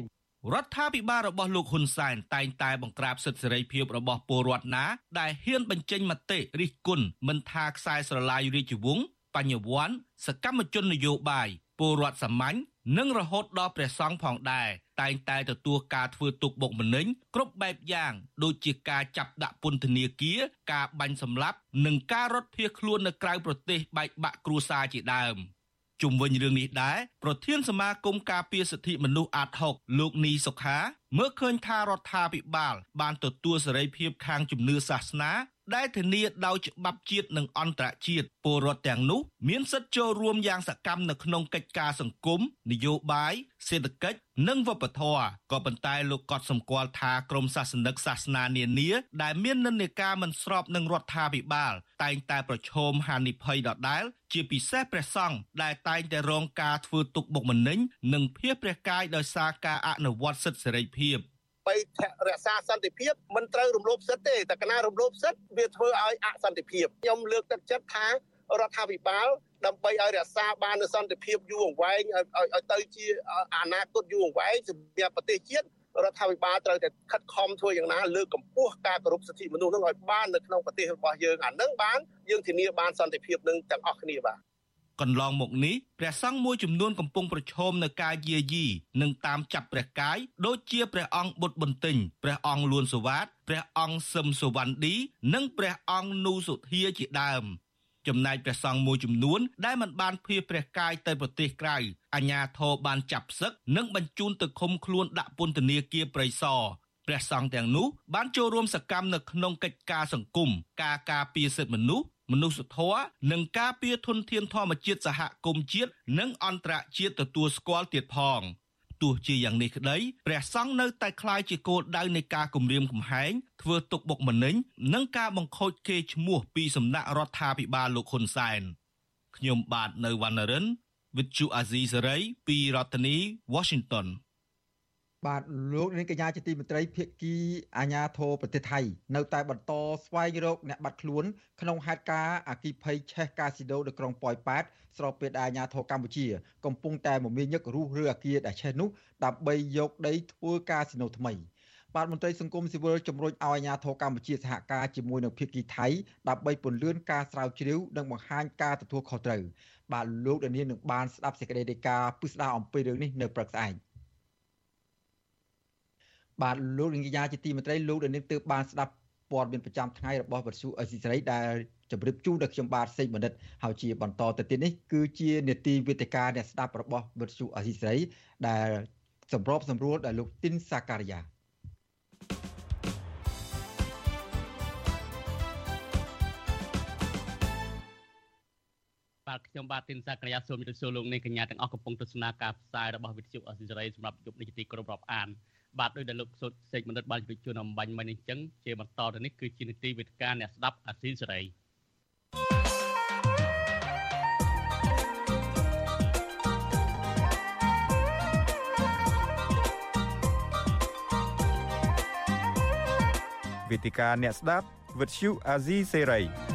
រដ្ឋាភិបាលរបស់លោកហ៊ុនសែនតែងតែបង្ក្រាបសិទ្ធិសេរីភាពរបស់ពលរដ្ឋណា ដែលហ៊ានបញ្ចេញមតិរិះគន់មិនថាខ្សែស្រឡាយរាជវង្សបញ្ញវន្តសកម្មជននយោបាយពលរដ្ឋសាមញ្ញនិងរហូតដល់ព្រះសង្ឃផងដែរតែងតែទទួលការធ្វើទុកបុកម្នេញគ្រប់បែបយ៉ាង ដូចជាការចាប់ដាក់ពន្ធនាគារការបាញ់សម្លាប់ និងការរត់ភៀសខ្លួននៅក្រៅប្រទេសបែកបាក់គ្រួសារជាដើម ជុំវិញរឿងនេះដែរប្រធានសមាគមការពារសិទ្ធិមនុស្សអាត6លោកនីសុខាមើលឃើញថារដ្ឋាភិបាលបានទទួលសេរីភាពខាងជំនឿសាសនា ដែលធានាដោយច្បាប់ជាតិនិងអន្តរជាតិពលរដ្ឋទាំងនោះមានសិទ្ធិចូលរួមយ៉ាងសកម្មនៅក្នុងកិច្ចការសង្គមនយោបាយសេដ្ឋកិច្ចនិងវប្បធម៌ក៏ប៉ុន្តែលោកក៏សម្គាល់ថាក្រមសាសនិកសាសនានានាដែលមាននិន្នាការមិនស្របនឹងរដ្ឋាភិបាល តែងតែប្រឈមហានិភ័យដដែលជាពិសេសព្រះសង្ឃដែលតែងតែរងការធ្វើទុកបុកម្នេញនិងភៀសព្រះកាយដោយសារការអនុវត្តសិទ្ធិសេរីភាព បីរក្សាសន្តិភាពមិនត្រូវរំលោភសិទ្ធិទេតែកណារំលោភសិទ្ធិវាធ្វើឲ្យអសន្តិភាពខ្ញុំលើកទឹកចិត្តថារដ្ឋាភិបាលដើម្បីឲ្យរក្សាបាននូវសន្តិភាពយូរអង្វែងឲ្យទៅជាអនាគតយូរអង្វែងសម្រាប់ប្រទេសជាតិរដ្ឋាភិបាលត្រូវតែខិតខំធ្វើយ៉ាងណាលើកកម្ពស់ការគោរពសិទ្ធិមនុស្សនឹងឲ្យបាននៅក្នុងប្រទេសរបស់យើងអានឹងបានយើងធានាបានសន្តិភាពនឹងទាំងអស់គ្នាបាទ កន្លងមកនេះព្រះសង្ឃមួយចំនួនកំពុងប្រឈមនឹងការយាយីនិងតាមចាប់ព្រះកាយដូចជាព្រះអង្គបុត្របន្ទិញព្រះអង្គលួនសវ៉ាតព្រះអង្គសឹមសវណ្ឌីនិងព្រះអង្គនូសុធាជាដើមចំណែកព្រះសង្ឃមួយចំនួនដែលមិនបានភៀសព្រះកាយទៅប្រទេសក្រៅអាជ្ញាធរបានចាប់សឹកនិងបញ្ជូនទៅឃុំខ្លួនដាក់ពន្ធនាគារព្រៃសរព្រះសង្ឃទាំងនោះបានចូលរួមសកម្មនៅក្នុងកិច្ចការសង្គមការការពារសិទ្ធិមនុស្ស មនុស្សធម៌និងការពារធនធានធម្មជាតិសហគមន៍ជាតិនិងអន្តរជាតិទទួលស្គាល់ទៀតផងទោះជាយ៉ាងនេះក្តីព្រះសង្ឃនៅតែคล้ายជាគោលដៅនៃការគម្រាមកំហែងធ្វើទុកបុកម្នេញនិងការបង្ខូចកេរ្តិ៍ឈ្មោះពីសំណាក់រដ្ឋាភិបាលលោកហ៊ុនសែនខ្ញុំបាទនៅវណ្ណរិន With Chu Azizi Saray ពីរដ្ឋធានី Washington បាទលោកនាងកញ្ញាជាទីមេត្រីភៀកគីអាញាធរប្រទេសថៃ នៅតែបន្តស្វែងរកអ្នកបាត់ខ្លួនក្នុងហេតុការណ៍អគិភ័យឆេះកាស៊ីណូនៅក្រុងប៉ោយប៉ែតស្របពេលដែលអាញាធរកម្ពុជា កំពុងតែមមាញឹករុះរើអគារដែលឆេះនោះដើម្បីយកដីធ្វើកាស៊ីណូថ្មីបាទមន្ត្រីសង្គមស៊ីវិលជំរុញឲ្យអាជ្ញាធរកម្ពុជាសហការជាមួយនឹងភាគីថៃដើម្បីពន្លឿនការស្រាវជ្រាវនិងបង្ហាញការទទួលខុសត្រូវបាទលោកដានៀននឹងបានស្ដាប់សេចក្តីរាយការណ៍ពិស្ដារអំពីរឿងនេះនៅព្រឹកស្អែក បាទលោកនាងយាជាទីមេត្រីលោកដានៀនទើបបានស្ដាប់ព័ត៌មានប្រចាំថ្ងៃរបស់វិទ្យុអេស៊ីសេរីដែលជម្រាបជូនដល់ខ្ញុំបាទសេកបណ្ឌិតហើយជាបន្តទៅទៀតនេះគឺជានេតិវេទិកាអ្នកស្ដាប់របស់វិទ្យុអេស៊ីសេរីដែលសម្របសម្រួលដោយលោកទីនសាការីយ៉ាបាទខ្ញុំបាទទីនសាករិយាសូមជម្រាបសួរលោកនាងកញ្ញាទាំងអស់កំពុងទស្សនាការផ្សាយរបស់វិទ្យុអសិរ័យសម្រាប់យប់នេះទីក្រុមរាប់អាន បាទដោយដែលលោកសុតសេកមនិតបានជម្រាបជូនអំបញ្ញមិញអញ្ចឹងជាបន្តទៅនេះគឺជានីតិវិទ្យាអ្នកស្ដាប់អសិរ័យវេទិកាអ្នកស្ដាប់វិទ្យុអាស៊ីសេរី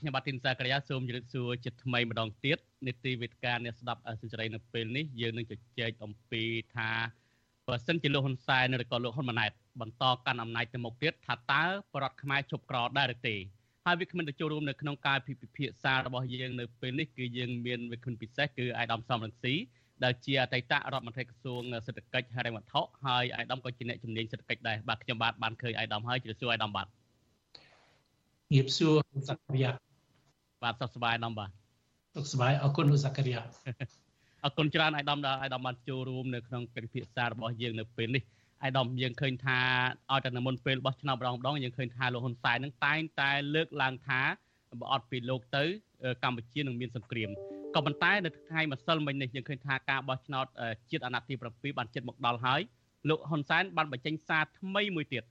ខ្ញុំបាទទីនសាករិយាសូមជម្រាបសួរជាថ្មីម្ដងទៀតនេតិវេទិកាអ្នកស្ដាប់សិរីនៅពេលនេះយើងនឹងជជែកអំពីថាបើសិនជាលោកហ៊ុនសែនឬក៏លោកហ៊ុនម៉ាណែតបន្តកាន់អំណាចទៅមុខទៀតថាតើប្រដ្ឋខ្មែរជប់ក្រដែរឬទេហើយវាគ្មិនទៅចូលរួមនៅក្នុងការពិភាក្សារបស់យើងនៅពេលនេះគឺយើងមានវាគ្មិនពិសេសគឺអាយដាមសំរងស៊ីដែលជាអតីតរដ្ឋមន្ត្រីក្រសួងសេដ្ឋកិច្ចហិរញ្ញវត្ថុហើយអាយដាមក៏ជាអ្នកជំនាញសេដ្ឋកិច្ចដែរបាទខ្ញុំបាទបានឃើញអាយដាមហើយជម្រាបសួរអាយដាមបាទងៀបសួរសក្តិយា បាទសុខសប្បាយដំបាទសុខសប្បាយអរគុណលោកសក្តិយាអរគុណច្រើនអាយដាមដែលអាយដាមបានចូលរួមនៅក្នុងកិច្ចពិភាក្សារបស់យើងនៅពេលនេះអាយដាមយើងឃើញថាឲ្យតែមុនពេលរបស់ឆ្នាំម្ដងម្ដងយើងឃើញថាលោកហ៊ុនសែននឹងតែងតែលើកឡើងថាបើអត់ពីលោកទៅកម្ពុជានឹងមានសង្គ្រាមក៏ប៉ុន្តែនៅថ្ងៃម្សិលមិញនេះយើងឃើញថាការបោះឆ្នោតជាតិអាណត្តិទី7បានជិតមកដល់ហើយលោកហ៊ុនសែនបានបញ្ចេញសារថ្មីមួយទៀត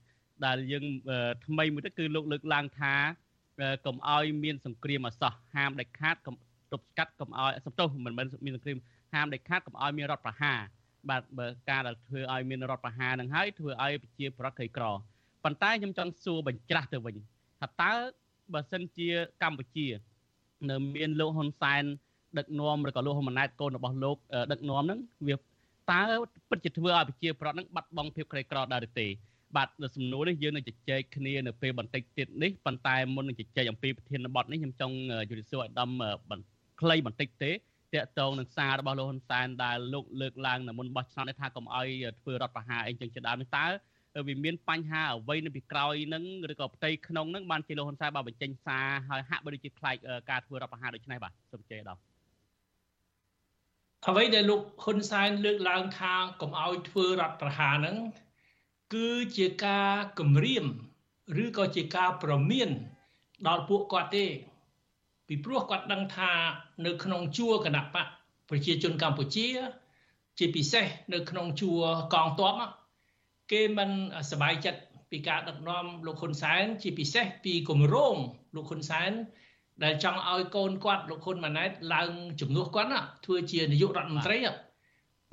ដែលយើងថ្មីមួយទៀតគឺលោកលើកឡើងថា កុំឲ្យមានសង្គ្រាមអសោះហាមដាច់ខាតកុំទប់ស្កាត់កុំឲ្យសំទោសមិនមែនមានសង្គ្រាមហាមដាច់ខាតកុំឲ្យមានរដ្ឋប្រហារបាទបើការដែលធ្វើឲ្យមានរដ្ឋប្រហារនឹងហើយធ្វើឲ្យប្រជាប្រដ្ឋក្រីក្រប៉ុន្តែខ្ញុំចង់សួរបញ្ច្រាស់ទៅវិញថាតើបើសិនជាកម្ពុជា នៅមានលោកហ៊ុនសែនដឹកនាំឬក៏លោកហ៊ុនម៉ាណែតកូនរបស់លោកដឹកនាំហ្នឹងវាតើពិតជាធ្វើឲ្យប្រជាប្រដ្ឋហ្នឹងបាត់បង់ភាពក្រីក្រដែរឬទេ បាទសំណួរនេះយើងនឹងជជែកគ្នានៅពេលបន្តិចទៀតនេះប៉ុន្តែមុននឹងជជែកអំពីប្រធានបទនេះខ្ញុំចង់ជម្រាបសួរអាដាមខ្លីបន្តិចទេតកតងនឹងសាររបស់លោកហ៊ុនសែនដែលលោកលើកឡើងនៅមុនបោះឆ្នោតនេះថាកុំឲ្យធ្វើរដ្ឋប្រហារអីចឹងជាដើមនេះតើវាមានបញ្ហាអ្វីនៅពីក្រោយនឹងឬក៏ផ្ទៃក្នុងនឹងបានជាលោកហ៊ុនសែនបានបញ្ចេញសារហើយហាក់បីដូចជាខ្លាចការធ្វើរដ្ឋប្រហារដូចនេះបាទសូមជេរដល់អ្វីដែលលោកហ៊ុនសែនលើកឡើងថាកុំឲ្យធ្វើរដ្ឋប្រហារហ្នឹង គឺជាការគំរាមឬក៏ជាការប្រមានដល់ពួកគាត់ទេពីព្រោះគាត់ដឹងថានៅក្នុងជួរគណៈបកប្រជាជនកម្ពុជា ជាពិសេសនៅក្នុងជួរកងទ័ពគេមិនសบายចិត្តពីការដឹកនាំលោកហ៊ុនសែនជាពិសេសពីគម្រោងលោកហ៊ុនសែនដែលចង់ឲ្យកូនគាត់លោកហ៊ុនម៉ាណែតឡើងជំនួសគាត់ណាធ្វើជានាយករដ្ឋមន្ត្រី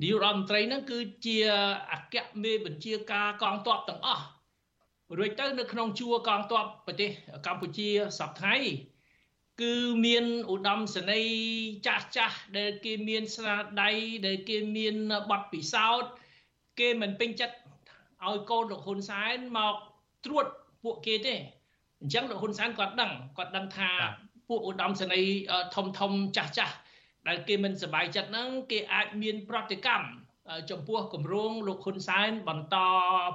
នាយករដ្ឋមន្ត្រីហ្នឹងគឺជាអគ្គមេបញ្ជាការកងទ័ពទាំងអស់រួចទៅនៅក្នុងជួរកងទ័ពប្រទេសកម្ពុជាសប្តាហ៍គឺមានឧត្តមសេនីយ៍ចាស់ចាស់ដែលគេមានស្នាដៃដែលគេមានបទពិសោធន៍គេមិនពេញចិត្តឲ្យកូនលោកហ៊ុនសែនមកត្រួតពួកគេទេអញ្ចឹងលោកហ៊ុនសែនគាត់ដឹងគាត់ដឹងថាពួកឧត្តមសេនីយ៍ធំធំចាស់ចាស់ ដែលគេមិនសប្បាយចិត្តហ្នឹងគេអាចមានប្រតិកម្មចំពោះគម្រោងលោកហ៊ុនសែនបន្ត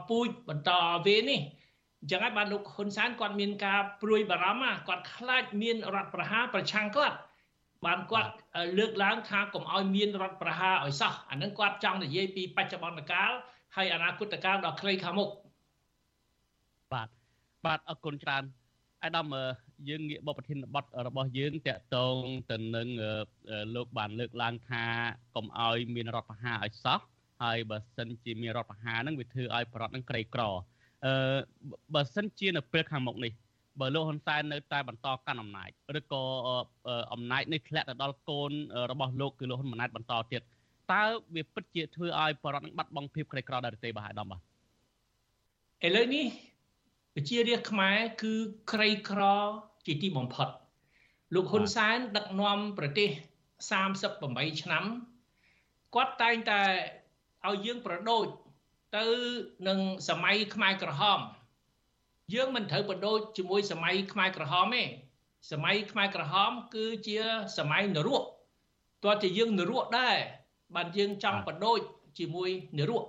ពូជបន្តវេនេះអញ្ចឹងហើយបានលោកហ៊ុនសែនគាត់មានការព្រួយបារម្ភគាត់ខ្លាចមានរដ្ឋប្រហារប្រឆាំងគាត់បានគាត់លើកឡើងថាកុំឲ្យមានរដ្ឋប្រហារឲ្យសោះអានឹងគាត់ចង់និយាយពីបច្ចុប្បន្នកាលហើយអនាគតកាលដ៏ខ្លីខាងមុខបាទបាទអរគុណច្រើនអាដាមយើងងាកបបប្រធានបទរបស់យើងតកតងទៅនឹងលោកបានលើកឡើងថាកុំឲ្យមានរដ្ឋប្រហារឲ្យសោះហើយបើសិនជាមានរដ្ឋប្រហារហ្នឹងវាធ្វើឲ្យប្រត់នឹងក្រីក្រអឺបើសិនជានៅពេលខាងមុខនេះបើលោកហ៊ុនសែននៅតែបន្តកាន់អំណាចឬក៏អំណាចនេះធ្លាក់ទៅដល់កូនរបស់លោកគឺលោកហ៊ុនម៉ាណែតបន្តទៀតតើវាពិតជាធ្វើឲ្យបរដ្ឋនឹងបាត់បង់ភាពក្រីក្រដែរទេបាទអាដាមបាទឥឡូវនេះ ប្រជារាស្ត្រខ្មែរគឺក្រីក្រជាទីបំផុត លោកហ៊ុនសែនដឹកនាំប្រទេស38ឆ្នាំគាត់តែងតែឲ្យយើងប្រដូចទៅនឹងសម័យខ្មែរក្រហម យើងមិនត្រូវបដូរជាមួយសម័យខ្មែរក្រហមទេសម័យខ្មែរក្រហម គឺជាសម័យនរកតើជាយើងនរកដែរបានយើងចង់បដូរជាមួយនរក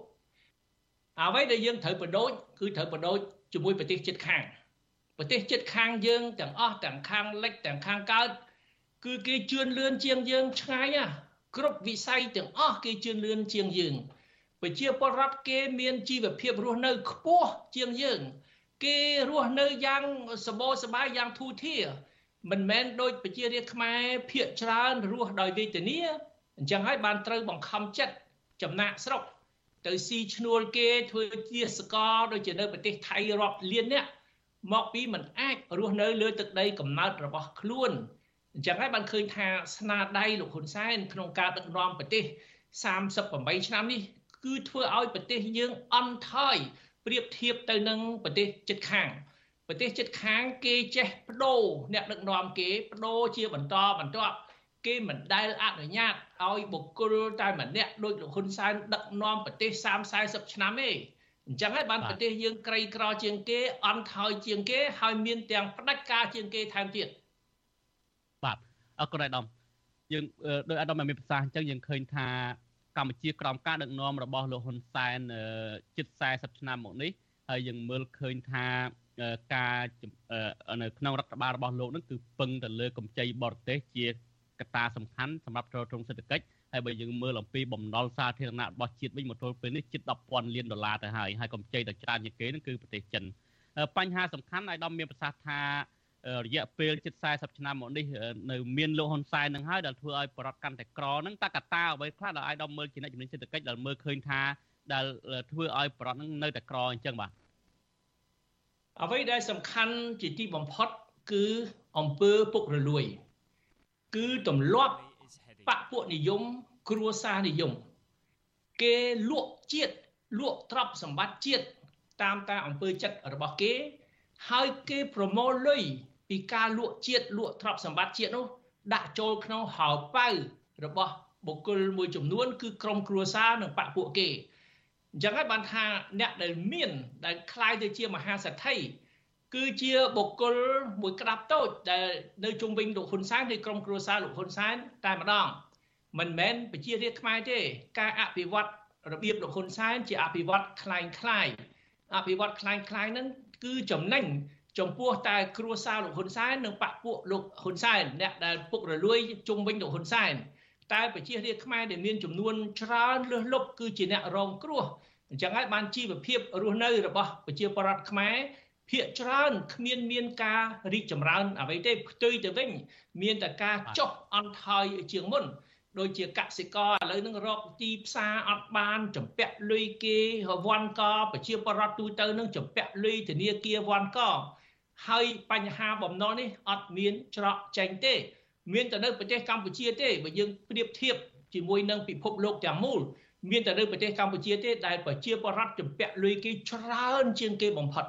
អ្វីដែលយើងត្រូវបដូរគឺត្រូវបដូរ ជាមួយប្រទេសជិតខាងប្រទេសជិតខាងយើងទាំងអស់ទាំងខាងលិចទាំងខាងកើតគឺគេជឿនលឿនជាងយើងឆ្ងាយណាគ្រប់វិស័យទាំងអស់គេជឿនលឿនជាងយើងប្រជាពលរដ្ឋគេមានជីវភាពរស់នៅខ្ពស់ជាងយើង គេរស់នៅយ៉ាងសបោសបាយយ៉ាងធូរធារមិនមែនដូចប្រជារាស្ត្រខ្មែរភាកច្រើនរស់ដោយវេទនាអញ្ចឹងហើយបានត្រូវបង្ខំចិត្តចំណាក់ស្រុក ទៅស៊ីឈ្នួលគេធ្វើជាសកលដូចជានៅប្រទេសថៃរាប់លានអ្នកមកពីមិនអាចរស់នៅលើទឹកដីកំណើតរបស់ខ្លួនអញ្ចឹងហើយបានឃើញថាស្នាដៃលោកហ៊ុនសែនក្នុងការដឹកនាំប្រទេស38ឆ្នាំនេះគឺធ្វើឲ្យប្រទេសយើងអន់ថយប្រៀបធៀបទៅនឹងប្រទេសជិតខាងប្រទេសជិតខាងគេចេះបដូរអ្នកដឹកនាំគេបដូរជាបន្តបន្ទាប់ គេមិនដែលអនុញ្ញាតឲ្យបុគ្គលតែម្នាក់ដូចលោកហ៊ុនសែនដឹកនាំប្រទេស30 40ឆ្នាំទេអញ្ចឹងហើយបានប្រទេសយើងក្រីក្រជាងគេអន់ថយជាងគេហើយមានទាំងផ្ដាច់ការជាងគេថែមទៀតបាទអរគុណអាដាមយើងដោយអាដាមមានប្រសាសន៍អញ្ចឹងយើងឃើញថាកម្ពុជាក្រោមការដឹកនាំរបស់លោកហ៊ុនសែនជិត40ឆ្នាំមកនេះហើយយើងមើលឃើញថាការនៅក្នុងរដ្ឋបាលរបស់លោកនឹងគឺពឹងទៅលើកម្ចីបរទេសជា កត្តាសំខាន់សម្រាប់ទ្រទ្រង់សេដ្ឋកិច្ចហើយបើយើងមើលអំពីបំណុលសាធារណៈរបស់ជាតិវិញមកទល់ពេលនេះជិត10,000លានដុល្លារទៅហើយហើយកម្ចីដ៏ច្រើនជាងគេនឹងគឺប្រទេសចិនបញ្ហាសំខាន់ឲ្យដំមានប្រសាសន៍ថារយៈពេលជិត40ឆ្នាំមកនេះនៅមានលោកហ៊ុនសែននឹងហើយដែលធ្វើឲ្យបរដ្ឋកាន់តែក្រហ្នឹងតើកត្តាអ្វីខ្លះដែលឲ្យដំមើលជាអ្នកជំនាញសេដ្ឋកិច្ចដែលមើលឃើញថាដែលធ្វើឲ្យបរដ្ឋហ្នឹងនៅតែក្រអញ្ចឹងបាទអ្វីដែលសំខាន់ជាទីបំផុតគឺអំពើពុករលួយ គឺទម្លាប់បពពួកនិយមគ្រួសារនិយមគេលក់ជាតិលក់ទ្រព្យសម្បត្តិជាតិតាមតាមអំពើចិត្តរបស់គេហើយគេប្រមូលលុយពីការលក់ជាតិលក់ទ្រព្យសម្បត្តិជាតិនោះដាក់ចូលក្នុងហោប៉ៅរបស់បុគ្គលមួយចំនួន គឺក្រុមគ្រួសារនិងបពពួកគេ អញ្ចឹងហើយបានថាអ្នកដែលមានដែលคล้ายទៅជាមហាសេដ្ឋី គឺជាបុគ្គលមួយក្តាប់តូចដែលនៅជុំវិញលោកហ៊ុនសែនឬក្រុមគ្រួសារលោកហ៊ុនសែនតែម្ដងមិនមែនប្រជារាស្ត្រខ្មែរទេ ការអភិវឌ្ឍរបៀបលោកហ៊ុនសែនជាអភិវឌ្ឍคล้ายคล้ายអភិវឌ្ឍคล้ายคล้ายហ្នឹងគឺចំណេញចំពោះតែគ្រួសារលោកហ៊ុនសែននិងបពពួកលោកហ៊ុនសែនអ្នកដែលពុករលួយជុំវិញលោកហ៊ុនសែនតែប្រជារាស្ត្រខ្មែរដែលមានចំនួនច្រើនលើសលប់គឺជាអ្នករងគ្រោះអញ្ចឹងហើយបានជីវភាពរស់នៅរបស់ប្រជាពលរដ្ឋខ្មែរ ភាកច្រើនគ្មានមានការរីកចម្រើន អ្វីទេផ្ទុយទៅវិញ មានតែការចុះអន់ថយជាងមុនដូចជាកសិករឥឡូវនឹងរកទីផ្សារអត់បានចម្ពាក់លុយគេវ៉ាន់កប្រជាពលរដ្ឋទូទៅនឹងចម្ពាក់លុយធនាគារវ៉ាន់កហើយបញ្ហាបំណុលនេះអត់មានច្រកចេញទេ មានតែនៅប្រទេសកម្ពុជាទេបើយើងប្រៀបធៀបជាមួយនឹងពិភពលោកទាំងមូលមានតែនៅប្រទេសកម្ពុជាទេដែលប្រជាពលរដ្ឋចម្ពាក់លុយគេច្រើនជាងគេបំផុត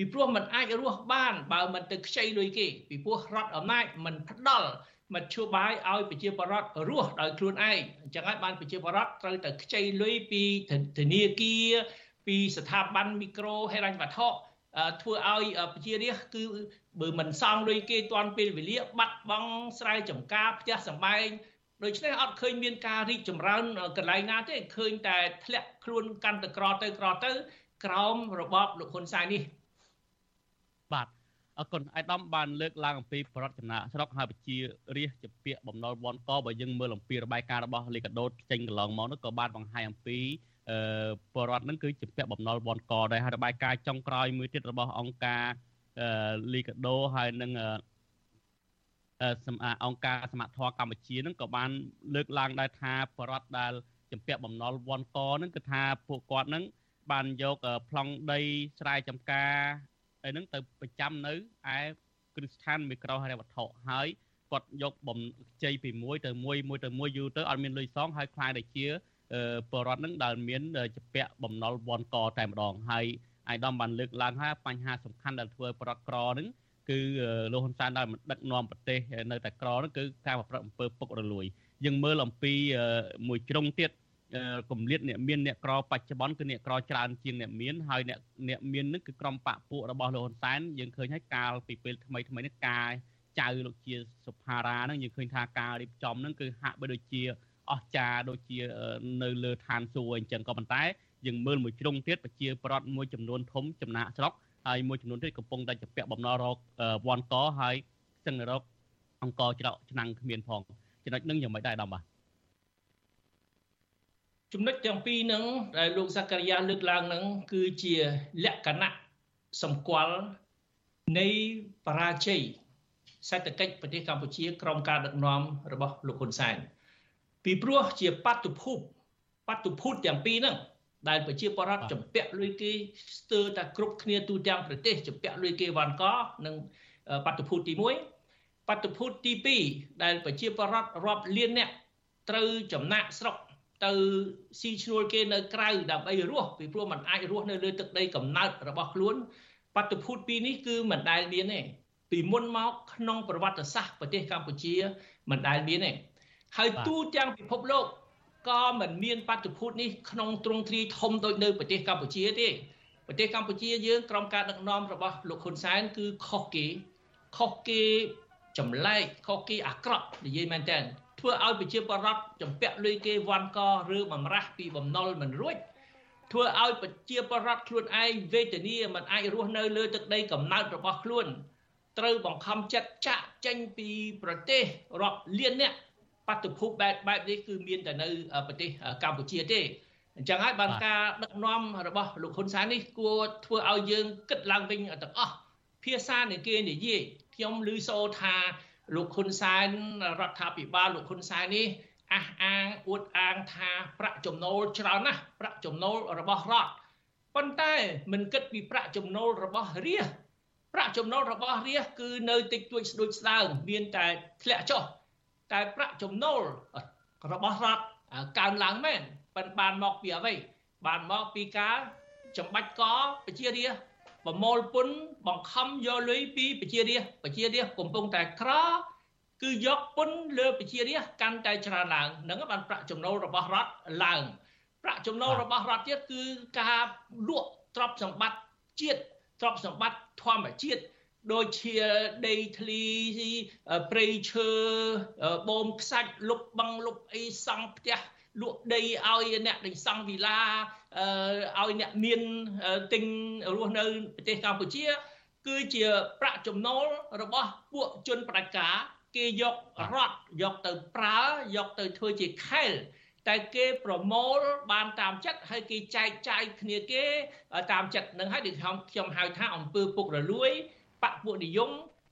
ពីព្រោះมันអាចរស់បានបើมันទៅខ្ចីលុយគេពីព្រោះរដ្ឋអំណាចมันផ្ដល់មធ្យោបាយឲ្យប្រជាពលរដ្ឋរស់ដោយខ្លួនឯងអញ្ចឹងហើយបានប្រជាពលរដ្ឋត្រូវតែខ្ចីលុយពីធនាគារពីស្ថាប័នមីក្រូហិរញ្ញវត្ថុធ្វើឲ្យប្រជារាស្ត្រគឺបើមិនសងលុយគេទាន់ពេលវេលាបាត់បង់ស្រែចម្ការផ្ទះសម្បែងដូច្នេះអត់ឃើញមានការរីកចម្រើនកន្លែងណាទេឃើញតែធ្លាក់ខ្លួនកាន់តែក្រទៅក្រទៅក្រោមរបបលោកហ៊ុនសែននេះ បាទអរគុណអាយដាមបានលើកឡើងអំពីប្រវត្តិចំណាក់ស្រុកហើយពជារាជជាពាក្យបំណុលវ៉ាន់កបើយើងមើលអំពីរបាយការណ៍របស់លីកាដូតចេញកន្លងមកនោះក៏បានបង្ហាញអំពីអឺបរដ្ឋនឹងគឺជាពាក់បំណុលវ៉ាន់កដែរហើយរបាយការណ៍ចុងក្រោយមួយទៀតរបស់អង្គការអឺលីកាដូហើយនឹងអឺសម្អាអង្គការសមត្ថធម៌កម្ពុជានឹងក៏បានលើកឡើងដែរថាបរដ្ឋដែលចម្ពាក់បំណុលវ៉ាន់កនឹងគឺថាពួកគាត់នឹងបានយកប្លង់ដីស្រែចម្ការ ហើយនឹងទៅប្រចាំនៅឯគ្រឹះស្ថានមីក្រូហិរញ្ញវត្ថុហើយគាត់យកបំជ័យពីមួយទៅមួយមួយទៅមួយយូរទៅអត់មានលុយសងហើយខ្លាយទៅជាបរដ្ឋនឹងដែលមានជាពាក់បំណុលវ៉ាន់កតែម្ដងហើយអាយដាមបានលើកឡើងថាបញ្ហាសំខាន់ដែលធ្វើបរដ្ឋក្រនឹងគឺលោកហ៊ុនសែនដែលដឹកនាំប្រទេសនៅតែក្រនឹងគឺការប្រព្រឹត្តអំពើពុករលួយយើងមើលអំពីមួយជ្រុងទៀត គម្លាតអ្នកមានអ្នកក្របច្ចុប្បន្នគឺអ្នកក្រច្រើនជាងអ្នកមានហើយអ្នកអ្នកមាននឹងគឺក្រុមបកពួករបស់លោកហ៊ុនសែនយើងឃើញហើយកាលពីពេលថ្មីថ្មីនេះការចៅលោកជាសុផារ៉ាហ្នឹងយើងឃើញថាការរៀបចំហ្នឹងគឺហាក់បីដូចជាអស្ចារដូចជានៅលើឋានសួគ៌អញ្ចឹងក៏ប៉ុន្តែយើងមើលមួយជ្រុងទៀតប្រជាប្រដ្ឋមួយចំនួនធំចំណាក់ស្រុកហើយមួយចំនួនទៀតកំពុងតែជាពាក់បំណុលរកវ៉ាន់កហើយស្ទឹងរកអង្គច្រកឆ្នាំងគ្មានផងចំណុចនឹងយ៉ាងម៉េចដែរដំបាទ ចំណុចទាំងពីរហ្នឹងដែលលោកសកលយាលើកឡើងហ្នឹងគឺជាលក្ខណៈសម្គាល់នៃបរាជ័យសេដ្ឋកិច្ចប្រទេសកម្ពុជាក្រោមការដឹកនាំរបស់លោកហ៊ុនសែនពីព្រោះជាបតុភូតបតុភូតទាំងពីរហ្នឹងដែលប្រជាពលរដ្ឋចម្ពាក់លុយគេស្ទើរតែគ្រប់គ្នាទូទាំងប្រទេសចម្ពាក់លុយគេវ៉ាន់កនិងបតុភូតទី1បតុភូតទី2ដែលប្រជាពលរដ្ឋរាប់លានអ្នកត្រូវចំណាក់ស្រុក ទៅស៊ីឈ្នួលគេនៅក្រៅដើម្បីរស់ពីព្រោះมันអាចរស់នៅលើទឹកដីកំណើតរបស់ខ្លួនបទភូតពីរនេះគឺមិនដែលមានទេពីមុនមកក្នុងប្រវត្តិសាស្ត្រប្រទេសកម្ពុជាមិនដែលមានទេហើយទូទាំងពិភពលោកក៏មិនមានបទភូតនេះក្នុងទ្រង់ទ្រាយធំដូចនៅប្រទេសកម្ពុជាទេប្រទេសកម្ពុជាយើងក្រោមការដឹកនាំរបស់លោកហ៊ុនសែនគឺខុសគេខុសគេចម្លែកខុសគេអាក្រក់និយាយមែនតើ ធ្វើឲ្យប្រជាពលរដ្ឋចម្ពាក់លុយគេវាន់កឬបំរាស់ពីបំណុលមិនរួចធ្វើឲ្យប្រជាពលរដ្ឋខ្លួនឯងវេទនាមិនអាចរស់នៅលើទឹកដីកំណើតរបស់ខ្លួនត្រូវបង្ខំចិត្តចាក់ចេញពីប្រទេសរាប់លានអ្នកបទភូបែបបែបនេះគឺមានតែនៅប្រទេសកម្ពុជាទេអញ្ចឹងហើយបានការដឹកនាំរបស់លោកហ៊ុនសែននេះគួរធ្វើឲ្យយើងគិតឡើងវិញទាំងអស់ភាសានៃគេនិយាយខ្ញុំឮសូរថា លោកហ៊ុនសែនរដ្ឋាភិបាលលោកហ៊ុនសែននេះអះអាងអួតអាងថាប្រាក់ចំណូលច្រើនណាស់ប្រាក់ចំណូលរបស់រដ្ឋប៉ុន្តែមិនគិតពីប្រាក់ចំណូលរបស់រាជប្រាក់ចំណូលរបស់រាជគឺនៅតិចតួចស្ដួចស្ដើងមានតែធ្លាក់ចុះតែប្រាក់ចំណូលរបស់រដ្ឋកើនឡើងមែនប៉ុន្តែបានមកពីអ្វីបានមកពីការចម្បាច់កប្រជារាជ ប្រមូលពន្ធបង្ខំយកលុយពីប្រជារាស្ត្រប្រជារាស្ត្រកំពុងតែក្រគឺយកពន្ធលើប្រជារាស្ត្រកាន់តែច្រើនឡើងនឹងបានប្រាក់ចំណូលរបស់រដ្ឋឡើងប្រាក់ចំណូលរបស់រដ្ឋទៀតគឺការលក់ទ្រព្យសម្បត្តិជាតិទ្រព្យសម្បត្តិធម្មជាតិដូចជាដីធ្លីព្រៃឈើបូមខ្សាច់លុបបឹងលុបអីសង់ផ្ទះលក់ដីឲ្យអ្នកដែលសង់វិឡា ឲ្យអ្នកមានទិញរស់នៅប្រទេសកម្ពុជា គឺជាប្រាក់ចំណូលរបស់ពួកជនប្រតិការគេយករត់យកទៅប្រើយកទៅធ្វើជាខែលតែគេប្រមូលបានតាមចិត្តហើយគេចែកចាយគ្នាគេតាមចិត្តនឹងហើយដូចខ្ញុំខ្ញុំហៅថាអង្គើពុករលួយបពពួកនិយម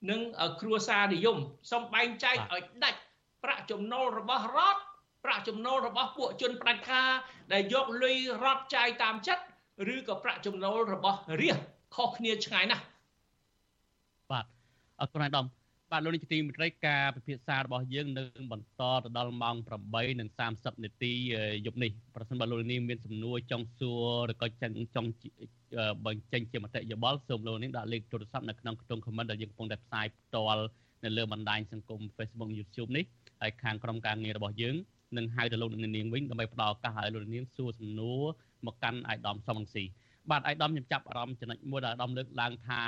និងគ្រួសារនិយមសំបែងចែកឲ្យដាច់ប្រាក់ចំណូលរបស់រដ្ឋ ប្រាក់ចំណូលរបស់ពួកជនផ្ដាច់ការដែលយកលុយរត់ចាយតាមចិត្តឬក៏ប្រាក់ចំណូលរបស់រាជខុសគ្នាឆ្ងាយណាស់បាទអរគុណអាដាមបាទលោកនាយកទីមេត្រីការពិភាក្សារបស់យើងនឹងបន្តទៅដល់ម៉ោង8:30នាទីយប់នេះប្រសិនបើលោកនាងមានសំណួរចង់សួរឬក៏ចង់ចង់បញ្ចេញជាមតិយោបល់សូមលោកនាងដាក់លេខទូរស័ព្ទនៅក្នុងខ្ទង់ comment ដែលយើងកំពុងតែផ្សាយផ្ទាល់នៅលើបណ្ដាញសង្គម Facebook YouTube នេះហើយខាងក្រុមការងាររបស់យើង នឹងហៅទៅលោកនាងវិញដើម្បីផ្ដល់ឱកាសឲ្យលោកនាងសួរសំណួរមកកាន់អាយដាមសំរងស៊ីបាទអាយដាមខ្ញុំចាប់អារម្មណ៍ចំណុចមួយដែលអាយដាមលើកឡើងថា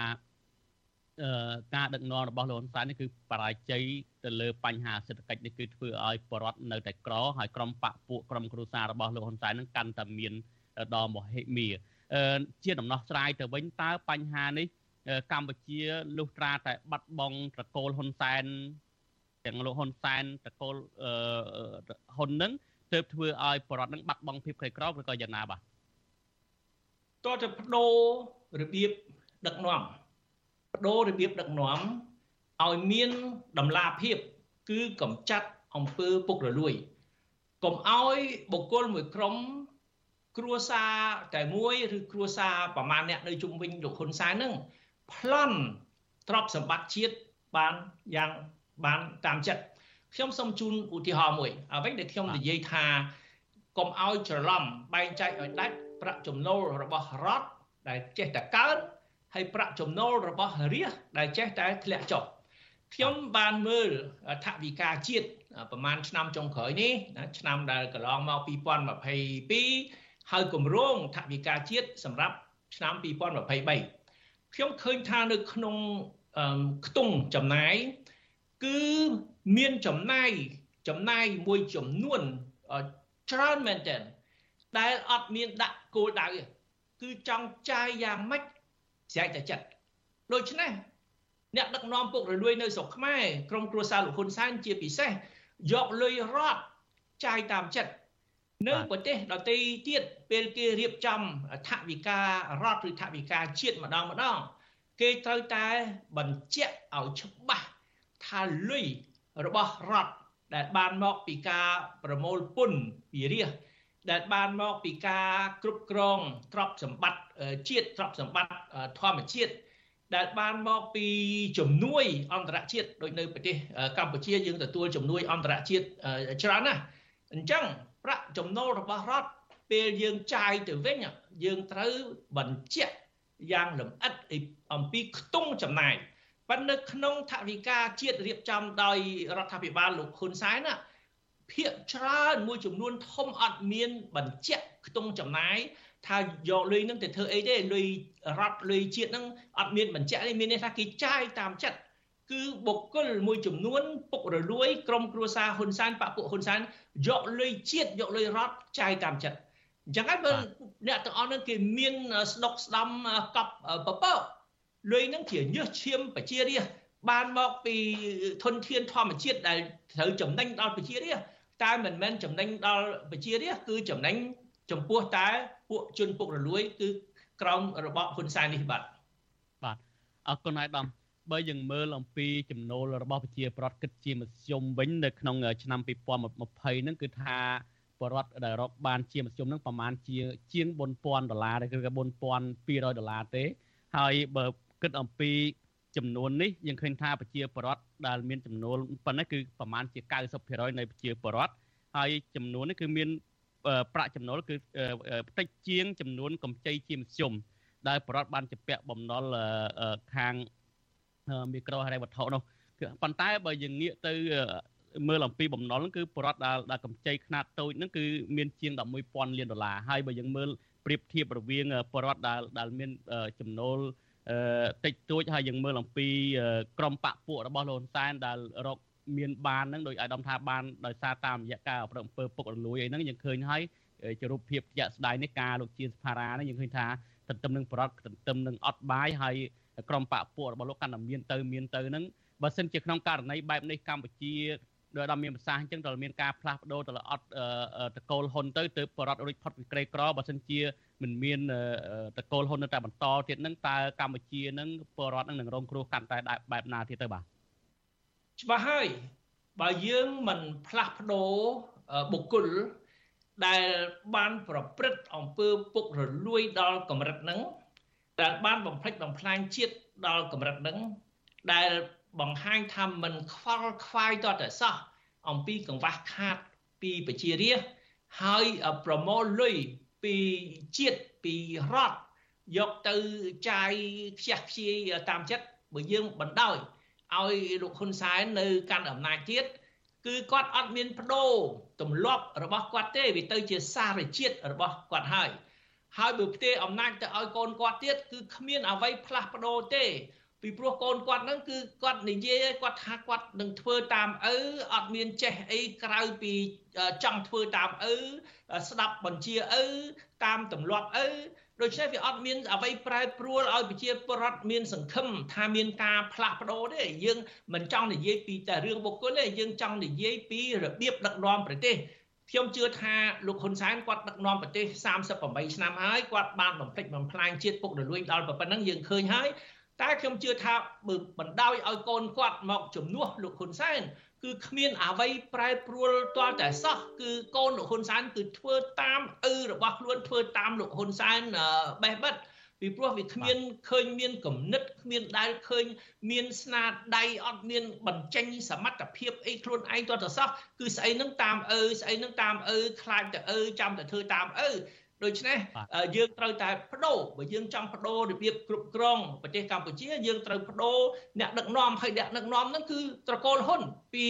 ការដឹកនាំរបស់លោកហ៊ុនសែននេះគឺបរាជ័យទៅលើបញ្ហាសេដ្ឋកិច្ចនេះគឺធ្វើឲ្យបរដ្ឋនៅតែក្រហើយក្រុមបកពួកក្រុមគ្រួសាររបស់លោកហ៊ុនសែននឹងកាន់តែមានដល់មហិមាជាដំណោះស្រាយទៅវិញតើបញ្ហានេះកម្ពុជាលុះត្រាតែបាត់បង់ត្រកូលហ៊ុនសែន ទាំងលោកហ៊ុនសែនត្រកូលហ៊ុននឹងទើបធ្វើឲ្យបរដ្ឋនឹងបាត់បង់ភាពក្រីក្រឬក៏យ៉ាងណាបាទតើទៅបដូររបៀបដឹកនាំបដូររបៀបដឹកនាំឲ្យមានតម្លាភាព គឺកំចាត់អំពើពុករលួយកុំឲ្យបុគ្គលមួយក្រុមគ្រួសារតែមួយឬគ្រួសារប្រមាណអ្នកនៅជុំវិញលោកហ៊ុនសែននឹងប្លន់ទ្រព្យសម្បត្តិជាតិបានយ៉ាង បានតាមចិត្តខ្ញុំសូមជូនឧទាហរណ៍មួយអ្វីដែលខ្ញុំនិយាយថាកុំឲ្យច្រឡំបែងចែកឲ្យដាច់ប្រាក់ចំណូលរបស់រដ្ឋដែលចេះតែកើតហើយប្រាក់ចំណូលរបស់រាជដែលចេះតែធ្លាក់ចុះខ្ញុំបានមើលថវិកាជាតិប្រហែលឆ្នាំចុងក្រោយនេះឆ្នាំដែលកន្លងមក2022ហើយគម្រោងថវិកាជាតិសម្រាប់ឆ្នាំ2023ខ្ញុំឃើញថានៅក្នុងខ្ទង់ចំណាយ គឺមានចំណាយចំណាយមួយចំនួនច្រើនមែនទែនដែលអត់មានដាក់គោលដៅគឺចង់ចាយយ៉ាងម៉េចស្រែកតែចិត្តដូច្នេះអ្នកដឹកនាំពុករលួយនៅស្រុកខ្មែរក្រុមគ្រួសារលោកហ៊ុនសែនជាពិសេសយកលុយរត់ចាយតាមចិត្តនៅប្រទេសដទៃទៀតពេលគេរៀបចំថវិការដ្ឋឬថវិកាជាតិម្ដងម្ដង គេត្រូវតែបញ្ជាក់ឲ្យច្បាស់ ថាលុយរបស់រដ្ឋដែលបានមកពីការប្រមូលពន្ធពីរាជដែលបានមកពីការគ្រប់គ្រងទ្រព្យសម្បត្តិជាតិទ្រព្យសម្បត្តិធម្មជាតិដែលបានមកពីជំនួយអន្តរជាតិដូចនៅប្រទេសកម្ពុជាយើងទទួលជំនួយអន្តរជាតិច្រើនណាស់អញ្ចឹងប្រាក់ចំណូលរបស់រដ្ឋពេលយើងចាយទៅវិញយើងត្រូវបញ្ជាក់យ៉ាងលម្អិតអំពីខ្ទង់ចំណាយ ប៉ុន្តែក្នុងថវិកាជាតិរៀបចំដោយរដ្ឋាភិបាលលោកហ៊ុនសែនណាភាកច្រើនមួយចំនួនធំអត់មានបញ្ជាក់ខ្ទង់ចំណាយថាយកលុយនឹងទៅធ្វើអីទេលុយរត់លុយជាតិនឹងអត់មានបញ្ជាក់ទេមានន័យថាគេចាយតាមចិត្តគឺបុគ្គលមួយចំនួនពុករលួយក្រុមគ្រួសារហ៊ុនសែនបពុហ៊ុនសែនយកលុយជាតិយកលុយរត់ចាយតាមចិត្តអញ្ចឹងហើយបើអ្នកទាំងអស់នឹងគេមានស្ដុកស្ដំកប់ពពក លុយនឹងជាញើសឈាមប្រជារាស្ត្របានមកពីធនធានធម្មជាតិដែលត្រូវចំណេញដល់ប្រជារាស្ត្រតែមិនមែនចំណេញដល់ប្រជារាស្ត្រគឺចំណេញចំពោះតែពួកជនពុករលួយគឺក្រោមរបបហ៊ុនសែននេះបាទបាទអរគុណអាយដាមបើយើងមើលអំពីចំណូលរបស់ប្រជាប្រដ្ឋគិតជាមធ្យមវិញនៅក្នុងឆ្នាំ2020ហ្នឹងគឺថាបរដ្ឋដែលរកបានជាមធ្យមហ្នឹងប្រហែលជាជាង4000ដុល្លារឬក៏4200ដុល្លារទេហើយបើ គិតអំពីចំនួននេះយើងឃើញថាប្រជាពលរដ្ឋដែលមានចំនួនប៉ុណ្ណេះគឺប្រមាណជា90%នៃប្រជាពលរដ្ឋហើយចំនួននេះគឺមានប្រាក់ចំណូលគឺផ្តិចជាង ចំនួនកម្ចីជាមធ្យមដែលបរដ្ឋបានជាពាក់បំណុលខាងមីក្រូហិរញ្ញវត្ថុនោះប៉ុន្តែបើយើងងាកទៅមើលអំពីបំណុលគឺបរដ្ឋដែលដែលកម្ចីខ្នាតតូចហ្នឹងគឺមានជាង11000លានដុល្លារហើយបើយើងមើលប្រៀបធៀបរវាងបរដ្ឋដែលដែលមានចំណូល តិចតួចហើយយើងមើលអំពីក្រមបពពួករបស់លោកហ៊ុនសែនដែលរកមានបានហ្នឹងដោយអាយដាមថាបានដោយសារតាមរយៈការអប្រឹងអំពើពុករលួយអីហ្នឹងយើងឃើញហើយជារូបភាពជាក់ស្ដែងនេះការលោកជាសភារានេះយើងឃើញថាទន្ទឹមនឹងបរដ្ឋទន្ទឹមនឹងអត់បាយហើយក្រមបពពួករបស់លោកកាន់តែមានទៅមានទៅហ្នឹងបើសិនជាក្នុងករណីបែបនេះកម្ពុជា ដោយដល់មានប្រសាសន៍អញ្ចឹងដល់មានការផ្លាស់ប្ដូរទៅអត់តកូលហ៊ុនទៅទៅបរដ្ឋរួចផុតពីក្រីក្របើសិនជាមិនមានតកូលហ៊ុននៅតែបន្តទៀតហ្នឹងតើកម្ពុជាហ្នឹងបរដ្ឋនឹងរងគ្រោះកាន់តែបែបណាទៀតទៅបាទច្បាស់ហើយបើយើងមិនផ្លាស់ប្ដូរបុគ្គលដែលបានប្រព្រឹត្តអំពើពុករលួយដល់កម្រិតហ្នឹងដែលបានបំផ្លិចបំផ្លាញជាតិដល់កម្រិតហ្នឹងដែល បង្ហាញថាមិនខ្វល់ខ្វាយតតែសោះអំពីកង្វះខាតពីប្រជារាស្ត្រហើយប្រមូលលុយពីជាតិពីរដ្ឋយកទៅចាយខ្ជះខ្ជាយតាមចិត្តបើយើងបណ្ដោយឲ្យលោកហ៊ុនសែននៅកាន់អំណាចទៀតគឺគាត់អត់មានបដូរទម្លាប់របស់គាត់ទេវាទៅជាសារជាតិរបស់គាត់ហើយហើយបើផ្ទេរអំណាចទៅឲ្យកូនគាត់ទៀតគឺគ្មានអ្វីផ្លាស់ប្ដូរទេ ពីព្រោះកូនគាត់ហ្នឹងគឺគាត់និយាយគាត់ថាគាត់នឹងធ្វើតាមឪអត់មានចេះអីក្រៅពីចង់ធ្វើតាមឪស្ដាប់បញ្ជាឪតាមទម្លាប់ឪដូច្នេះវាអត់មានអ្វីប្រែប្រួលឲ្យប្រជាពលរដ្ឋមានសង្ឃឹមថាមានការផ្លាស់ប្ដូរទេយើងមិនចង់និយាយពីតែរឿងបុគ្គលទេយើងចង់និយាយពីរបៀបដឹកនាំប្រទេសខ្ញុំជឿថាលោកហ៊ុនសែនគាត់ដឹកនាំប្រទេស38ឆ្នាំហើយគាត់បានបំពេញបំផ្លាញជាតិពុករលួយដល់ប៉ុណ្ណឹងយើងឃើញហើយ តែខ្ញុំជឿថាបើបណ្ដោយឲ្យកូនគាត់មកជំនួសលោកហ៊ុនសែនគឺគ្មានអ្វីប្រែប្រួលទាល់តែសោះគឺកូនលោកហ៊ុនសែនគឺធ្វើតាមឪរបស់ខ្លួនធ្វើតាមលោកហ៊ុនសែនបេះបិទពីព្រោះវាគ្មានឃើញមានគំនិតគ្មានដែលឃើញមានស្នាដៃអត់មានបញ្ចេញសមត្ថភាពអីខ្លួនឯងទាល់តែសោះគឺស្អីនឹងតាមឪស្អីនឹងតាមឪខ្លាចតែឪចាំតែធ្វើតាមឪ ដូច្នេះយើងត្រូវតែបដូរបើយើងចង់បដូររបៀបគ្រប់គ្រងប្រទេសកម្ពុជាយើងត្រូវបដូរអ្នកដឹកនាំហើយអ្នកដឹកនាំហ្នឹងគឺត្រកូលហ៊ុនពី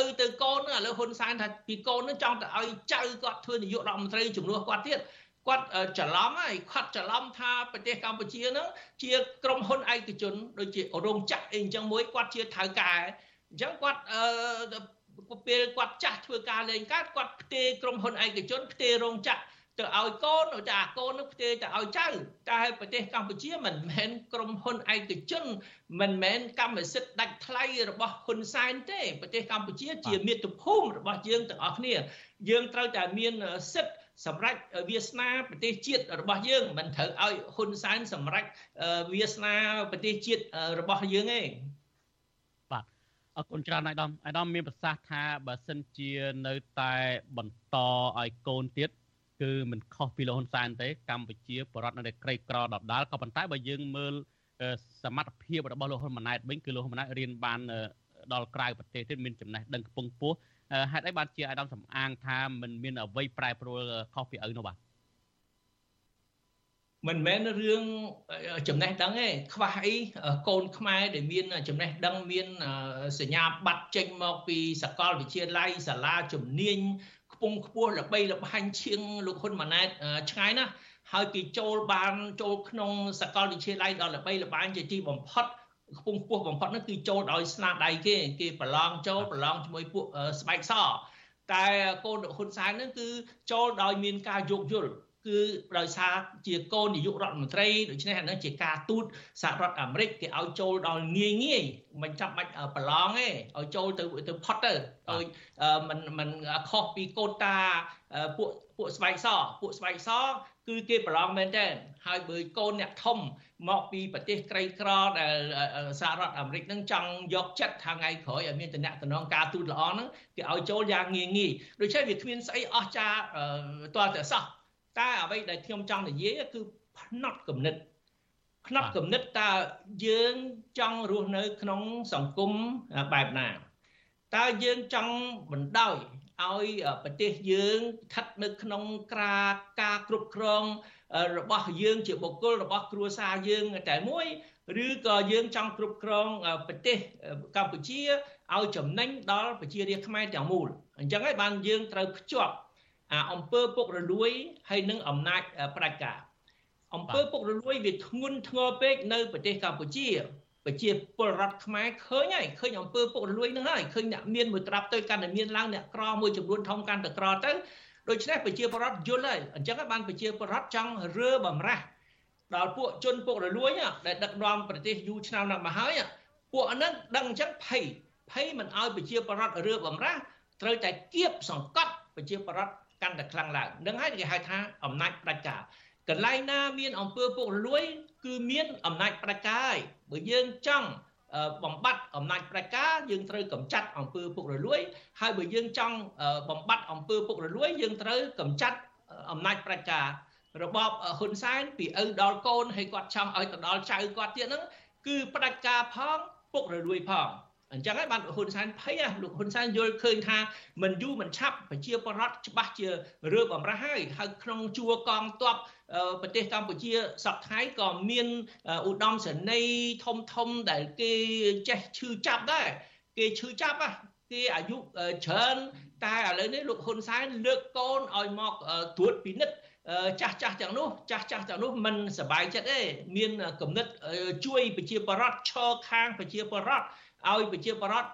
ឪទៅកូនហ្នឹងឥឡូវហ៊ុនសែនថាពីកូនហ្នឹងចង់ទៅឲ្យចៅគាត់ធ្វើនាយករដ្ឋមន្ត្រីជំនួសគាត់ទៀតគាត់ច្រឡំហើយគាត់ច្រឡំថាប្រទេសកម្ពុជាហ្នឹងជាក្រុមហ៊ុនឯកជនដូចជារោងចក្រអីអញ្ចឹងមួយគាត់ជាថៅកែអញ្ចឹងគាត់អឺពេលគាត់ចាស់ធ្វើការលេងកើតគាត់ផ្ទេរក្រុមហ៊ុនឯកជនផ្ទេររោងចក្រ ទៅឲ្យកូនតែអាកូននោះផ្ទេរទៅឲ្យចៅតែប្រទេសកម្ពុជាមិនមែនក្រុមហ៊ុនឯកជនមិនមែនកម្មសិទ្ធិដាច់ថ្លៃរបស់ហ៊ុនសែនទេប្រទេសកម្ពុជាជាមាតុភូមិរបស់យើងទាំងអស់គ្នា យើងត្រូវតែមានសិទ្ធិសម្រាប់វាសនាប្រទេសជាតិរបស់យើងមិនត្រូវឲ្យហ៊ុនសែនសម្រាប់វាសនាប្រទេសជាតិរបស់យើងទេបាទអរគុណច្រើនអាយដាមអាយដាមមានប្រសាសន៍ថាបើសិនជានៅតែបន្តឲ្យកូនទៀត គឺមិនខុសពីលោកហ៊ុនសែនទេកម្ពុជាបរដ្ឋនៅតែក្រីក្រដដាលក៏ប៉ុន្តែបើយើងមើលសមត្ថភាពរបស់លោកហ៊ុនម៉ាណែតវិញគឺលោកហ៊ុនម៉ាណែតរៀនបានដល់ក្រៅប្រទេសទៀតមានចំណេះដឹងខ្ពង់ខ្ពស់ហេតុអីបានជាអាដាមសំអាងថាមិនមានអ្វីប្រែប្រួលខុសពីឪនោះបាទមិនមែនរឿងចំណេះដឹងទេខ្វះអីកូនខ្មែរដែលមានចំណេះដឹងមានសញ្ញាបត្រចេញមកពីសាកលវិទ្យាល័យសាលាជំនាញ ខ្ពង់ខ្ពស់ល្បីល្បាញជាងលោកហ៊ុនម៉ាណែតឆ្ងាយណាស់ហើយគេចូលបានចូលក្នុងសាកលវិទ្យាល័យដ៏ល្បីល្បាញជាទីបំផុតខ្ពង់ខ្ពស់បំផុតនោះគឺចូលដោយស្នាដៃគេគេប្រឡងចូលប្រឡងជាមួយពួកស្បែកសតែកូនហ៊ុនសែននឹងគឺចូលដោយមានការយោគយល់ គឺដោយសារជាកូននាយករដ្ឋមន្ត្រីដូច្នេះអានឹងជាការទូតសហរដ្ឋអាមេរិកគេឲ្យចូលដល់ងាយងាយមិនចាំបាច់ប្រឡងទេឲ្យចូលទៅទៅផុតទៅឲ្យมันมันខុសពីកូតាពួកពួកស្បែកសពួកស្បែកសគឺគេប្រឡងមែនតើហើយបើកូនអ្នកធំមកពីប្រទេសក្រីក្រដែលសហរដ្ឋអាមេរិកនឹងចង់យកចិត្តថាថ្ងៃក្រោយឲ្យមានតំណែងការទូតល្អហ្នឹងគេឲ្យចូលយ៉ាងងាយងាយដូច្នេះវាគ្មានស្អីអស្ចារ្យតើតែសោះ តែអ្វីដែលខ្ញុំចង់និយាយគឺផ្នត់គំនិតផ្នត់គំនិតតើយើងចង់រស់នៅ ក្នុងសង្គមបែបណាតើយើងចង់បណ្ដោយឲ្យប្រទេសយើងស្ថិតនៅក្នុងក្រាការគ្រប់គ្រងរបស់យើងជាបុគ្គលរបស់គ្រួសារយើងតែមួយឬក៏យើងចង់គ្រប់គ្រងប្រទេសកម្ពុជាឲ្យចំណេញដល់ប្រជារាស្ត្រខ្មែរទាំងមូលអញ្ចឹងហើយបានយើងត្រូវភ្ជាប់ អាអំពើពុករលួយហើយនឹងអំណាចផ្ដាច់ការអំពើពុករលួយវាធ្ងន់ធ្ងរពេកនៅប្រទេសកម្ពុជាប្រជាពលរដ្ឋខ្មែរឃើញហើយឃើញអំពើពុករលួយនឹងហើយឃើញអ្នកមានមួយត្រាប់ទៅកាន់តែមានឡើងអ្នកក្រមួយចំនួនធំកាន់តែក្រទៅដូច្នេះប្រជាពលរដ្ឋយល់ហើយអញ្ចឹងបានប្រជាពលរដ្ឋចង់រើបំរាស់ដល់ពួកជនពុករលួយដែលដឹកនាំប្រទេសយូរឆ្នាំណាស់មកហើយពួកហ្នឹងដឹងអញ្ចឹងភ័យភ័យមិនឲ្យប្រជាពលរដ្ឋរើបំរាស់ត្រូវតែគៀបសង្កត់ប្រជាពលរដ្ឋ កាន់តែខ្លាំងឡើងនឹងហើយគេហៅថាអំណាចផ្ដាច់ការកន្លែងណាមានអំពើពុករលួយ គឺមានអំណាចផ្ដាច់ការហើយបើយើងចង់បំបត្តិអំណាចផ្ដាច់ការយើងត្រូវកម្ចាត់អំពើពុករលួយ ហើយបើយើងចង់បំបត្តិអំពើពុករលួយ យើងត្រូវកម្ចាត់អំណាចផ្ដាច់ការរបបហ៊ុនសែនពីឪដល់កូនហើយគាត់ចង់ឲ្យទៅដល់ចៅគាត់ទៀតហ្នឹងគឺផ្ដាច់ការផងពុករលួយផង អញ្ចឹងហើយបានហ៊ុនសែនភ័យលោកហ៊ុនសែនយល់ឃើញថាមិនយូរមិនឆាប់ប្រជាពលរដ្ឋច្បាស់ជារើបំរាស់ហើយហើយក្នុងជួរកងទ័ពប្រទេសកម្ពុជាសពថ្ងៃក៏មានឧត្តមសេនីយ៍ធំធំដែលគេចេះឈឺចាប់ដែរគេឈឺចាប់គេអាយុច្រើនតែឥឡូវនេះលោកហ៊ុនសែនលើកកូនឲ្យមកត្រួតពិនិត្យចាស់ចាស់ទាំងនោះចាស់ចាស់ទាំងនោះមិនសบายចិត្តទេមានគំនិតជួយប្រជាពលរដ្ឋឈរខាងប្រជាពលរដ្ឋ ឲ្យប្រជាពលរដ្ឋ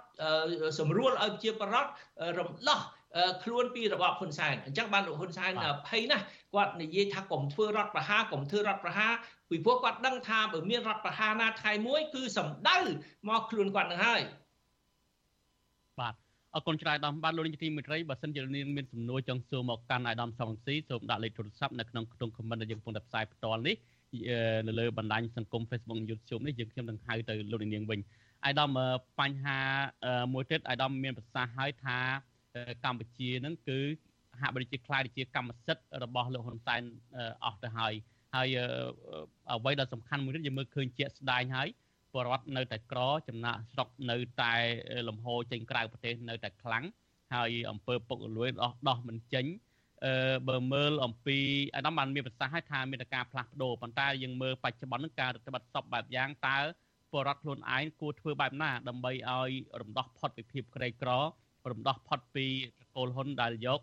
សម្រួលឲ្យប្រជាពលរដ្ឋរំដោះខ្លួនពីរបបហ៊ុនសែនអញ្ចឹងបានលោកហ៊ុនសែនភ័យណាស់គាត់និយាយថាកុំធ្វើរដ្ឋប្រហារកុំធ្វើរដ្ឋប្រហារពីព្រោះគាត់ដឹងថាបើមានរដ្ឋប្រហារណាថ្ងៃមួយគឺសម្ដៅមកខ្លួនគាត់នឹងហើយបាទអរគុណច្រើនដល់បានលោកនាយកទីមេត្រីបើសិនជានាងមានសំណួរចង់សួរមកកាន់អាយដាមសំស៊ីសូមដាក់លេខទូរស័ព្ទនៅក្នុងក្នុង comment ដែលយើងកំពុងតែផ្សាយផ្ទាល់នេះនៅលើបណ្ដាញសង្គម Facebook YouTube នេះយើងខ្ញុំនឹងហៅទៅលោកនាងវិញ អាយដាមបញ្ហាមួយទៀតអាយដាមមានប្រសាសន៍ឲ្យថាកម្ពុជានឹងគឺហាក់បីជាខ្លាយជាកម្មសិទ្ធិរបស់លោកហ៊ុនសែនអស់ទៅហើយហើយអ្វីដែលសំខាន់មួយទៀតយើងមើលឃើញជាក់ស្ដែងហើយបរដ្ឋនៅតែក្រចំណាក់ស្រុកនៅតែលំហចេញក្រៅប្រទេសនៅតែខ្លាំងហើយអង្គើពុករលួយដោះដោះមិនចេញអឺបើមើលអំពីអាដាមបានមានប្រសាសន៍ឲ្យថាមានតែការផ្លាស់ប្ដូរប៉ុន្តែយើងមើលបច្ចុប្បន្ននឹងការរដ្ឋបတ်សពបែបយ៉ាងតើ បរដ្ឋខ្លួនឯងគួរធ្វើបែបណាដើម្បីឲ្យរំដោះផុតពីភាពក្រីក្ររំដោះផុតពីតកូលហ៊ុនដែលយក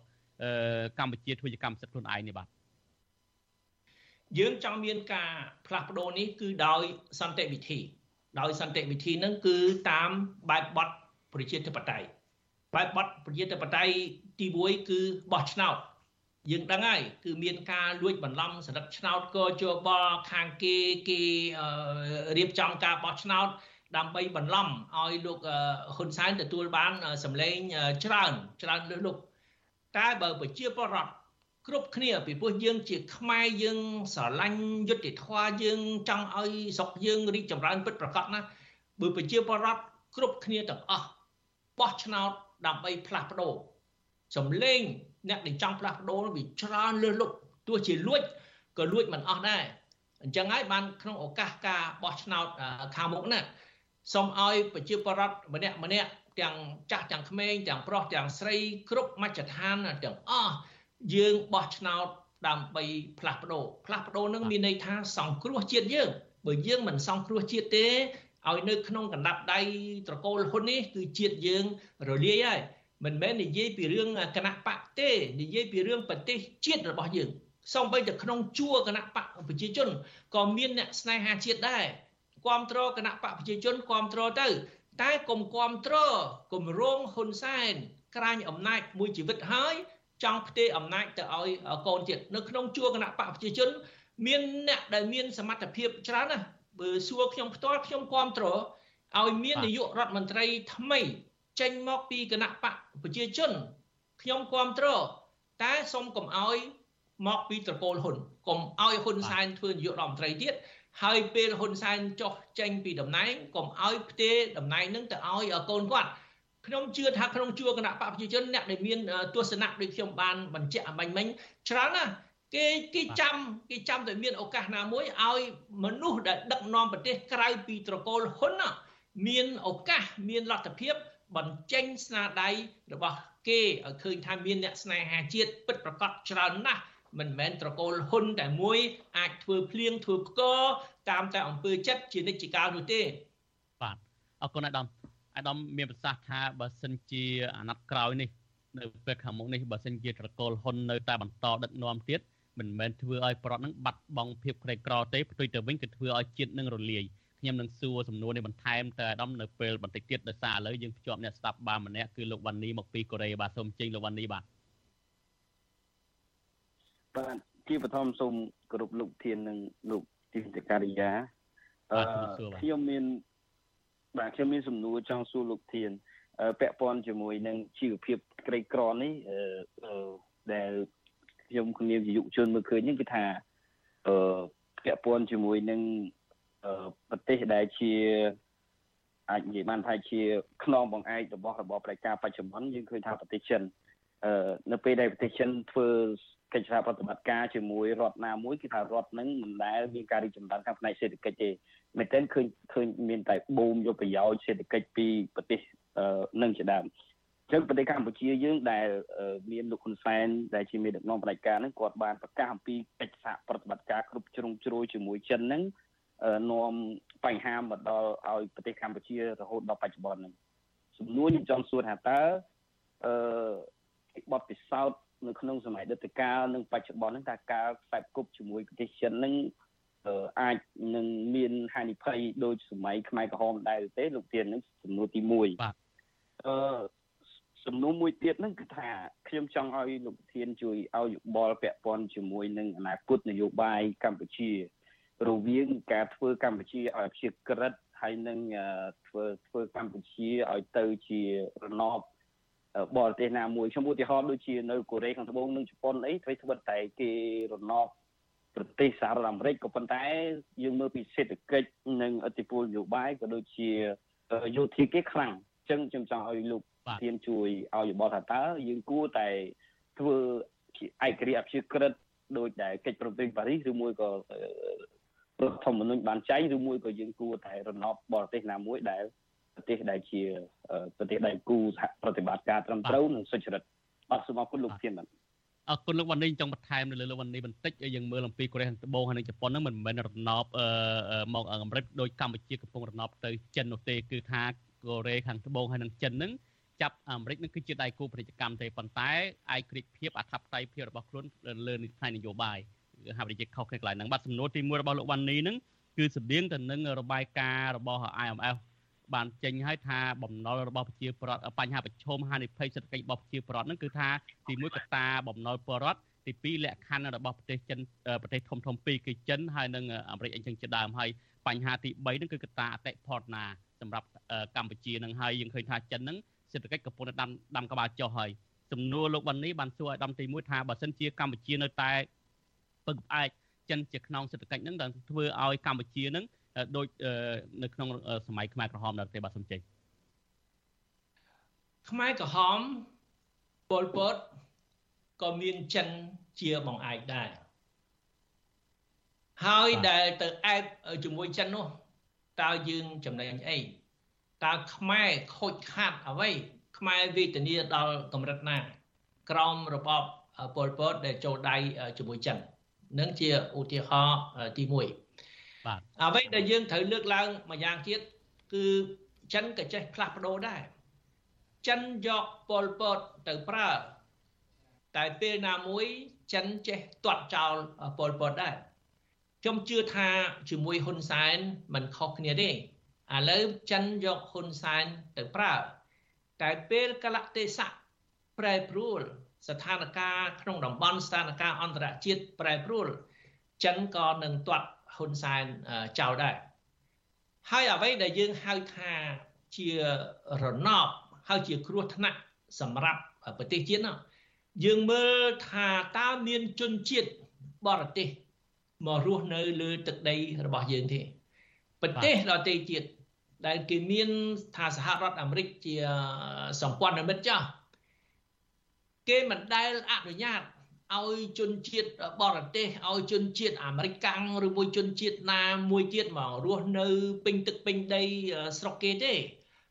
កម្ពុជាធ្វើជាកម្មសិទ្ធិខ្លួនឯងនេះបាទយើងចង់មានការផ្លាស់ប្ដូរនេះគឺដោយសន្តិវិធី ដោយសន្តិវិធីនឹងគឺតាមបែបបទប្រជាធិបតេយ្យបែបបទប្រជាធិបតេយ្យទី1គឺបោះឆ្នោត យើងដឹងហើយគឺមានការលួចបន្លំសន្តិឆ្នោតកជបខាងគេគេរៀបចំការបោះឆ្នោតដើម្បីបន្លំឲ្យលោកហ៊ុនសែនទទួលបានសម្លេងច្រើនច្រើនលើសលុបតែបើប្រជាពលរដ្ឋគ្រប់គ្នាពីព្រោះយើងជាខ្មែរយើងស្រឡាញ់យុត្តិធម៌យើងចង់ឲ្យស្រុកយើងរីកចម្រើនពិតប្រាកដណាបើប្រជាពលរដ្ឋគ្រប់គ្នាទាំងអស់បោះឆ្នោតដើម្បីផ្លាស់ប្ដូរសម្លេង អ្នកដែលចង់ផ្លាស់ប្ដូរវាច្រើនលើសលុបទោះជាលួចក៏លួចមិនអស់ដែរអញ្ចឹងហើយបានក្នុងឱកាសការបោះឆ្នោតខាងមុខណាសូមឲ្យប្រជាពលរដ្ឋម្នាក់ម្នាក់ទាំងចាស់ទាំងក្មេងទាំងប្រុសទាំងស្រីគ្រប់មជ្ឈដ្ឋានទាំងអស់យើងបោះឆ្នោតដើម្បីផ្លាស់ប្ដូរផ្លាស់ប្ដូរនឹងមានន័យថាសង្គ្រោះជាតិយើងបើយើងមិនសង្គ្រោះជាតិទេឲ្យនៅក្នុងកណ្ដាប់ដៃត្រកូលហ៊ុននេះគឺជាតិយើងរលាយហើយ មិនមែននិយាយពីរឿងគណៈបកទេនិយាយពីរឿងប្រទេសជាតិរបស់យើងសូម្បីតែក្នុងជួរគណៈបកប្រជាជនក៏មានអ្នកស្នេហាជាតិដែរគ្រប់គ្រងគណៈបកប្រជាជនគ្រប់គ្រងទៅ តែកុំគ្រប់គ្រងគម្រោងហ៊ុនសែនក្រាញអំណាចមួយជីវិតហើយចង់ផ្ទេរអំណាចទៅឲ្យកូនទៀតនៅក្នុងជួរគណៈបកប្រជាជន មានអ្នកដែលមានសមត្ថភាពច្រើនណាស់បើសួរខ្ញុំផ្ទាល់ខ្ញុំគ្រប់គ្រងឲ្យមាននាយករដ្ឋមន្ត្រីថ្មី ចេញមកពីគណៈបកប្រជាជនខ្ញុំគ្រប់គ្រងតែសូមកុំឲ្យមកពីត្រកូលហ៊ុនកុំឲ្យហ៊ុនសែនធ្វើនាយករដ្ឋមន្ត្រីទៀតហើយពេលហ៊ុនសែនចុះចេញពីតំណែងកុំឲ្យផ្ទេរតំណែងនឹងទៅឲ្យកូនគាត់ខ្ញុំជឿថាក្នុងជួរគណៈបកប្រជាជនអ្នកដែលមានទស្សនៈដូចខ្ញុំបានបញ្ជាក់អំបញ្ញមិញច្រើនណាស់គេគេចាំគេចាំតែមានឱកាសណាមួយឲ្យមនុស្សដែលដឹកនាំប្រទេសក្រៅពីត្រកូលហ៊ុនមានឱកាសមានលទ្ធភាព បញ្ចេញស្នាដៃរបស់គេឲ្យឃើញថាមានអ្នកស្នេហាជាតិពិតប្រាកដច្រើនណាស់មិនមែនត្រកូលហ៊ុនតែមួយអាចធ្វើភ្លៀងធ្វើផ្គរតាមតែអង្គើចិត្តជានិច្ចកាលនោះទេបាទអរគុណអាដាមអាដាមមានប្រសាសន៍ថាបើសិនជាអាណត្តិក្រោយនេះនៅពេលខាងមុខនេះបើសិនជាត្រកូលហ៊ុននៅតែបន្តដឹកនាំទៀតមិនមែនធ្វើឲ្យប្រដ្ឋនឹងបាត់បង់ភាពក្រីក្រទេផ្ទុយទៅវិញគឺធ្វើឲ្យជាតិនឹងរលាយ ខ្ញុំនឹងសួរសំណួរនេះបន្ថែមទៅអាដាមនៅពេលបន្តិចទៀតដោយសារឥឡូវយើងភ្ជាប់អ្នកស្ដាប់បានម្នាក់គឺលោកវ៉ាន់នីមកពីកូរ៉េបាទសូមជិញលោកវ៉ាន់នីបាទបាទជាបឋមសូមគោរពលោកធាននិងលោកទីនតការិយាអឺខ្ញុំមានបាទខ្ញុំមានសំណួរចង់សួរលោកធានពាក់ព័ន្ធជាមួយនឹងជីវភាពក្រីក្រនេះអឺដែលខ្ញុំគ្នាជាយុវជនមើលឃើញនេះគឺថាអឺពាក់ព័ន្ធជាមួយនឹង ប្រទេសដែលជាអាចនិយាយបានថាជាខ្នងបង្អែករបស់របបប្រជាការបច្ចុប្បន្នយើងឃើញថាប្រទេសចិនអឺនៅពេលដែលប្រទេសចិនធ្វើកិច្ចសហប្រតិបត្តិការជាមួយរដ្ឋណាមួយគឺថារដ្ឋនឹងមិនដែលមានការរីកចម្រើនខាងផ្នែកសេដ្ឋកិច្ចទេមែនទែនឃើញឃើញមានតែបូមយកប្រយោជន៍សេដ្ឋកិច្ចពីប្រទេសនឹងជាដើមអញ្ចឹងប្រទេសកម្ពុជាយើងដែលមានលោកហ៊ុនសែនដែលជាមេដឹកនាំផ្នែកការហ្នឹងគាត់បានប្រកាសអំពីកិច្ចសហប្រតិបត្តិការគ្រប់ជ្រុងជ្រោយជាមួយចិនហ្នឹង នាំបញ្ហាមកដល់ឲ្យប្រទេសកម្ពុជារហូតដល់បច្ចុប្បន្នហ្នឹងសំណួរខ្ញុំចង់សួរថាតើអឺបទពិសោធន៍នៅក្នុងសម័យដិតកាលនិងបច្ចុប្បន្នហ្នឹងតើការខ្សែគប់ជាមួយប្រទេសចិនហ្នឹងអាចនឹងមានហានិភ័យដូចសម័យខ្មែរក្រហមដែរទេលោកទាននឹងសំណួរទី1បាទអឺសំណួរមួយទៀតហ្នឹងគឺថាខ្ញុំចង់ឲ្យលោកធានជួយឲ្យយោបល់ពាក់ព័ន្ធជាមួយនឹងអនាគតនយោបាយកម្ពុជា រវាងការធ្វើកម្ពុជាឲ្យជាក្រិតហើយនឹងធ្វើធ្វើកម្ពុជាឲ្យទៅជារណបបរទេសណាមួយខ្ញុំឧទាហរណ៍ដូចជានៅកូរ៉េខាងត្បូងនិងជប៉ុនអីធ្វើធ្វើតែគេរណបប្រទេសសហរដ្ឋអាមេរិកក៏ប៉ុន្តែយើងមើលពីសេដ្ឋកិច្ចនិងអធិពលនយោបាយក៏ដូចជាយោធាគេខ្លាំងអញ្ចឹងខ្ញុំចង់ឲ្យលោកធានជួយឲ្យយោបល់ថាតើយើងគួរតែធ្វើឯករាជ្យអភិជាក្រិតដោយដែលកិច្ចប្រំពៃប៉ារីសឬមួយក៏ រដ្ឋធម្មនុញ្ញបានចែងឬមួយក៏យើងគួរតែរណបបរទេសណាមួយដែលប្រទេសដែលជាប្រទេសដែលគូសហប្រតិបត្តិការត្រឹមត្រូវនិងសុចរិតបាទសូមអរគុណលោកធានបាទអរគុណលោកវណ្ណីចង់បន្ថែមនៅលើលោកវណ្ណីបន្តិចយើងមើលអំពីកូរ៉េខាងត្បូងហើយនិងជប៉ុនហ្នឹងមិនមែនរណបមកអាមេរិកដោយកម្ពុជាកំពុងរណបទៅចិននោះទេគឺថាកូរ៉េខាងត្បូងហើយនិងចិនហ្នឹងចាប់អាមេរិកនឹងគឺជាដៃគូពាណិជ្ជកម្មទេប៉ុន្តែឯករាជ្យភាពអធិបតេយ្យភាពរបស់ខ្លួនលើផ្នែកនយោបាយ ហាប់រិទ្ធិខុសគ្នាកន្លែងហ្នឹងបាទសំណួរទី1របស់លោកវ៉ាន់នីហ្នឹងគឺស្តៀងទៅនឹងរបាយការណ៍របស់ IMF បានចេញឲ្យថាបំណុលរបស់ប្រជាពលរដ្ឋបញ្ហាប្រឈមហានិភ័យសេដ្ឋកិច្ចរបស់ប្រជាពលរដ្ឋហ្នឹងគឺថាទី1កត្តាបំណុលពលរដ្ឋទី2លក្ខខណ្ឌរបស់ប្រទេសចិនប្រទេសធំធំពីរគឺចិនហើយនិងអាមេរិកអញ្ចឹងជាដើមហើយបញ្ហាទី3ហ្នឹងគឺកត្តាអតិផរណាសម្រាប់កម្ពុជានឹងហើយយើងឃើញថាចិនហ្នឹងសេដ្ឋកិច្ចកំពុងតែដាំដាំក្បាលចុះហើយសំណួរលោកវណ្ណីបានសួរឲ្យដំទី1ថាបើសិនជាកម្ពុជានៅតែ ពឹងផ្អែកចិនជាខ្នងសេដ្ឋកិច្ចហ្នឹងដែលធ្វើឲ្យកម្ពុជាហ្នឹងដូចនៅក្នុងសម័យខ្មែរក្រហមដែរទេបាទសំចេញខ្មែរក្រហមពលពតក៏មានចិនជាបង្អែកដែរហើយដែលទៅអែបជាមួយចិននោះតើយើងចំណេញអីតើខ្មែរខូចខាតអ្វីខ្មែរវេទនាដល់កម្រិតណា ក្រមរបបពលពតដែលចូលដៃជាមួយចិន នឹងជាឧទាហរណ៍ទី1បាទអ្វីដែលយើងត្រូវលើកឡើងមួយយ៉ាងទៀតគឺចិនក៏ចេះផ្លាស់ប្ដូរដែរចិនយកពលពតទៅប្រើតែពេលណាមួយចិនចេះទាត់ចោលពលពតដែរខ្ញុំជឿថាជាមួយហ៊ុនសែនមិនខុសគ្នាទេឥឡូវចិនយកហ៊ុនសែនទៅប្រើតែពេលកលៈទេសៈប្រែប្រួល ស្ថានភាពក្នុងតំបន់ស្ថានភាពអន្តរជាតិប្រែប្រួលចិនក៏នឹងទាត់ហ៊ុនសែនចោលដែរហើយអ្វីដែលយើងហៅថាជារណបហើយជាគ្រោះថ្នាក់សម្រាប់ប្រទេសជាតិនោះយើងមើលថាតើមានជនជាតិបរទេសមករស់នៅលើទឹកដីរបស់យើងទេប្រទេសដទៃទៀតដែលគេមានថាសហរដ្ឋអាមេរិកជាសម្ព័ន្ធមិត្តចាស់ គេមិនដែលអនុញ្ញាតឲ្យជនជាតិបរទេសឲ្យជនជាតិអាមេរិកកាំងឬមួយជនជាតិណាមួយទៀតមករស់នៅពេញទឹកពេញដីស្រុកគេទេ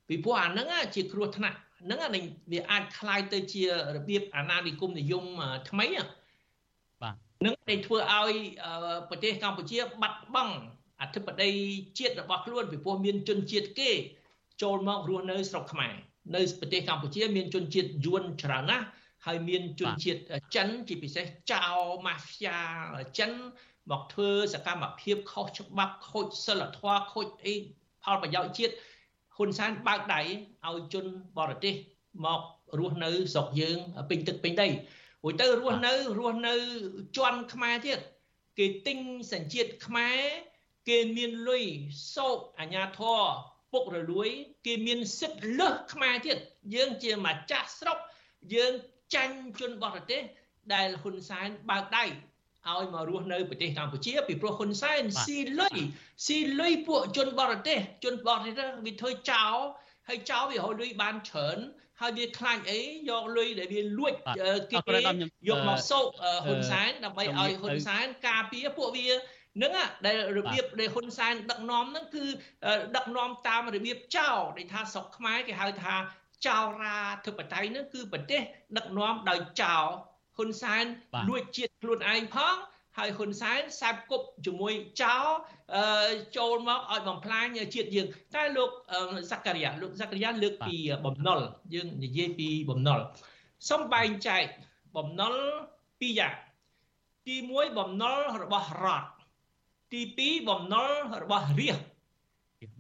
ពីព្រោះអាហ្នឹងជាគ្រោះថ្នាក់ហ្នឹងវាអាចคล้ายទៅជារបៀបអាណានិគមនិយមថ្មីបាទនឹងតែធ្វើឲ្យប្រទេសកម្ពុជាបាត់បង់អធិបតេយ្យជាតិរបស់ខ្លួនពីព្រោះមានជនជាតិគេ ចូលមករស់នៅស្រុកខ្មែរនៅប្រទេសកម្ពុជាមានជនជាតិយួនច្រើនណាស់ ហើយមានជនជាតិចិនជាពិសេសចៅម៉ាហ្វយ៉ាចិនមកធ្វើសកម្មភាពខុសច្បាប់ខូចសិលធម៌ខូចអីផលប្រយោជន៍ជាតិហ៊ុនសែនបើកដៃឲ្យជនបរទេសមករស់នៅស្រុកយើងពេញទឹកពេញដីរួចទៅរស់នៅរស់នៅជន់ខ្មែរទៀតគេទិញសញ្ជាតិខ្មែរគេមានលុយសោកអាញាធរពុករលួយ គេមានសិទ្ធិលើសខ្មែរទៀតយើងជាម្ចាស់ស្រុកយើង ចាញ់ជនបរទេសដែលហ៊ុនសែនបើកដៃឲ្យមករស់នៅប្រទេសកម្ពុជាពីព្រោះហ៊ុនសែនស៊ីលុយស៊ីលុយពួកជនបរទេសជនបរទេសវាធ្វើចោលហើយចោលវារហូតលុយបានច្រើនហើយវាខ្លាចអីយកលុយដែលវាលួចគេយកមកសោកហ៊ុនសែនដើម្បីឲ្យហ៊ុនសែនការពារពួកវានឹងដែលរបៀបដែលហ៊ុនសែនដឹកនាំហ្នឹងគឺដឹកនាំតាមរបៀបចោលដែលថាស្រុកខ្មែរគេហៅថា ចោរាធិបតេយ្យហ្នឹងគឺប្រទេសដឹកនាំដោយចោលហ៊ុនសែនលួចជាតិខ្លួនឯងផងហើយហ៊ុនសែនសាបគប់ជាមួយចោចូលមកឲ្យបំផ្លាញជាតិយើង តែលោកសក្ការីយ៉ាលោកសក្ការីយ៉ាលើកពីបំណុលយើងនិយាយពីបំណុលសំបែងចែកបំណុលពីរយ៉ាងទី1បំណុលរបស់រដ្ឋទី2បំណុលរបស់រាជ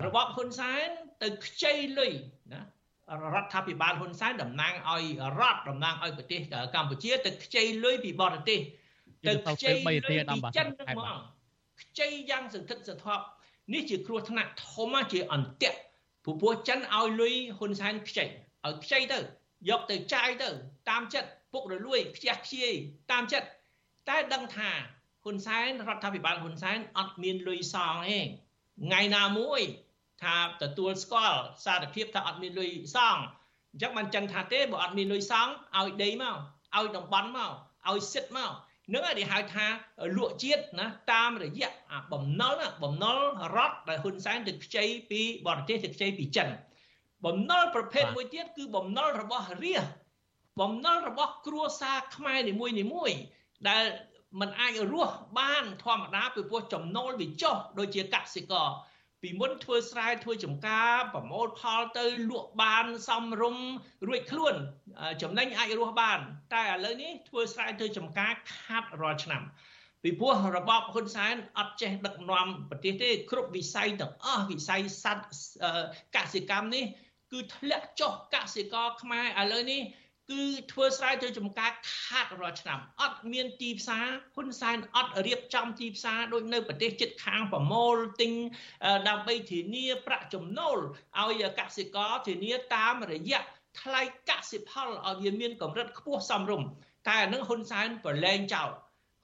របបហ៊ុនសែនទៅខ្ចីលុយណា រដ្ឋាភិបាលហ៊ុនសែនតំណាងឲ្យរដ្ឋតំណាងឲ្យប្រទេសកម្ពុជាទៅខ្ចីលុយពីបរទេសទៅខ្ចីលុយពីចិនហ្នឹងមកខ្ចីយ៉ាងសន្ធឹកសន្ធាប់នេះជាគ្រោះថ្នាក់ធំជាអន្ទាក់ព្រោះពួកចិនឲ្យលុយហ៊ុនសែនខ្ចីឲ្យខ្ចីទៅយកទៅចាយទៅតាមចិត្តពុករលួយខ្ជះខ្ជាយតាមចិត្តតែដឹងថាហ៊ុនសែនរដ្ឋាភិបាលហ៊ុនសែនអត់មានលុយសងទេថ្ងៃណាមួយ ថាទទួលស្គាល់សារភាពថាអត់មានលុយសងអញ្ចឹងបានចឹងថាទេបើអត់មានលុយសងឲ្យដីមកឲ្យតំបន់មកឲ្យសិទ្ធមកនឹងគេហៅថាលក់ជាតិណាតាមរយៈបំណុលបំណុលរដ្ឋដែលហ៊ុនសែនទៅខ្ចីពីបរទេសទៅខ្ចីពីចិនបំណុលប្រភេទមួយទៀតគឺបំណុលរបស់រាជបំណុលរបស់គ្រួសារខ្មែរនីមួយនីមួយដែលมันអាចរស់បានធម្មតាពីព្រោះចំណូលវាចុះដូចជាកសិករ ពីមុនធ្វើស្រែធ្វើចំការប្រមូលផលទៅលក់បានសំរុំរួចខ្លួន ចំណេញអាចរស់បាន តែឥឡូវនេះធ្វើស្រែធ្វើចំការខាត់រាល់ឆ្នាំពីព្រោះរបបហ៊ុនសែនអត់ចេះដឹកនាំប្រទេសទេគ្រប់វិស័យទាំងអស់វិស័យសត្វកសិកម្មនេះ គឺធ្លាក់ចុះកសិករខ្មែរឥឡូវនេះ គឺធ្វើស្រែធ្វើចំការខាតរាល់ឆ្នាំអត់មានទីផ្សារហ៊ុនសែនអត់រៀបចំទីផ្សារដូចនៅប្រទេសជិតខាងប្រមូលទិញដើម្បីធានាប្រាក់ចំណូលឲ្យកសិករធានាតាមរយៈថ្លៃកសិផលឲ្យវាមានកម្រិតខ្ពស់សមរម្យតែអានឹងហ៊ុនសែនប្រឡែងចោល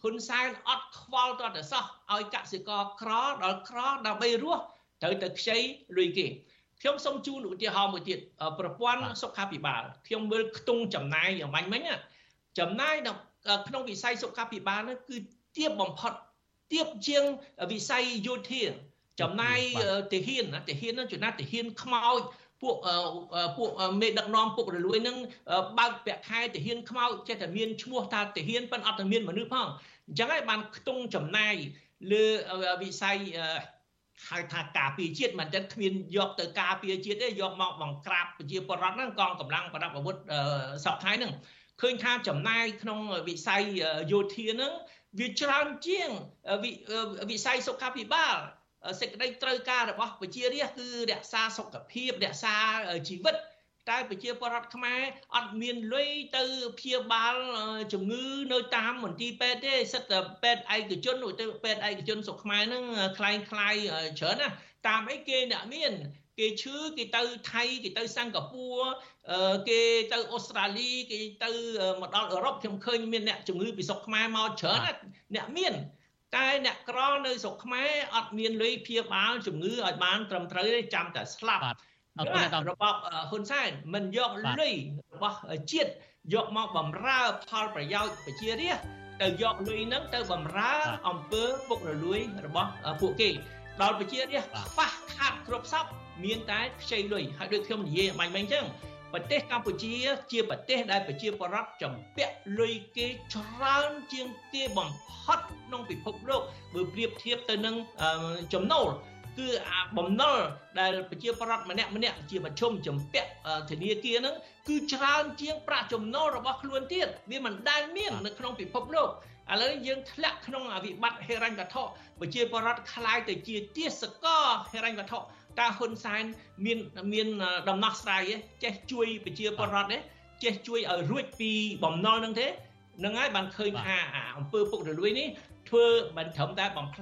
ហ៊ុនសែនអត់ខ្វល់តតែសោះឲ្យកសិករក្រដល់ក្រដើម្បីរស់ត្រូវតែខ្ចីលុយគេ ខ្ញុំសូមជូនឧទាហរណ៍មួយទៀតប្រព័ន្ធសុខាភិបាលខ្ញុំមើលខ្ទង់ចំណាយយ៉ាងម៉េចមិញចំណាយក្នុងវិស័យសុខាភិបាលនោះគឺទៀបបំផុតទៀបជាងវិស័យយោធាចំណាយទាហានទាហាននោះចំណាយទាហានខ្មោចពួកពួកមេដឹកនាំពុករលួយនឹងបើកពាក់ខែទាហានខ្មោចចេះតែមានឈ្មោះថាទាហានប៉ុន្តែអត់តែមានមនុស្សផងអញ្ចឹងហើយបានខ្ទង់ចំណាយលើវិស័យ ហៅថាការពារជាតិមិនចឹងគ្មានយកទៅការពារជាតិទេយកមកបង្ក្រាបប្រជាពលរដ្ឋហ្នឹងកងកម្លាំងប្រដាប់អាវុធសពថ្ងៃហ្នឹងឃើញថាចំណាយក្នុងវិស័យយោធាហ្នឹងវាច្រើនជាងវិស័យសុខាភិបាលសេចក្តីត្រូវការរបស់ប្រជារាស្ត្រគឺរក្សាសុខភាពរក្សាជីវិត តែប្រជាពលរដ្ឋខ្មែរអត់មានលុយទៅព្យាបាលជំងឺនៅតាមមន្ទីរពេទ្យទេសិតតែពេទ្យឯកជនទៅពេទ្យឯកជនស្រុកខ្មែរហ្នឹងคล้ายคล้ายច្រើនណាតាមអីគេអ្នកមានគេឈឺគេទៅថៃគេទៅសិង្ហបុរីគេទៅអូស្ត្រាលីគេទៅមកដល់អឺរ៉ុបខ្ញុំឃើញមានអ្នកជំងឺពីស្រុកខ្មែរមកច្រើនណាអ្នកមានតែអ្នកក្រនៅស្រុកខ្មែរអត់មានលុយព្យាបាលជំងឺឲ្យបានត្រឹមត្រូវទេចាំតែស្លាប់អ រគុណដល់របបហ៊ុនសែនមិនយកលុយរបស់ជាតិយកមកបំរើផលប្រយោជន៍ប្រជារាស្ត្រទៅយកលុយហ្នឹងទៅបំរើអំពើពុករលួយរបស់ពួកគេដល់ប្រជារាស្ត្រខ្វះខាតគ្រប់សពមានតែខ្ចីលុយហើយដូចខ្ញុំនិយាយបាញ់មិញអញ្ចឹងប្រទេសកម្ពុជាជាប្រទេសដែលប្រជាពលរដ្ឋចំពាក់លុយគេច្រើនជាងគេបំផុតក្នុងពិភពលោកបើប្រៀបធៀបទៅនឹងចំណូល គឺអាបំណុលដែលប្រជាប្រដ្ឋម្នាក់ម្នាក់ជាមជ្ឈមជំពាក់ធនាគារហ្នឹងគឺច្រើនជាងប្រាក់ចំណូលរបស់ខ្លួនទៀតវាមិនដែលមាននៅក្នុងពិភពលោកឥឡូវយើងធ្លាក់ក្នុងវិបត្តិហិរញ្ញវត្ថុប្រជាប្រដ្ឋខ្លាយទៅជាទាសកហិរញ្ញវត្ថុតើហ៊ុនសែនមានមានដំណោះស្រាយចេះជួយប្រជាប្រដ្ឋទេចេះជួយឲ្យរួចពីបំណុលហ្នឹងទេនឹងហើយបានឃើញថាអំពើពុករលួយនេះធ្វើមិនត្រឹមតែបំផ្លាញ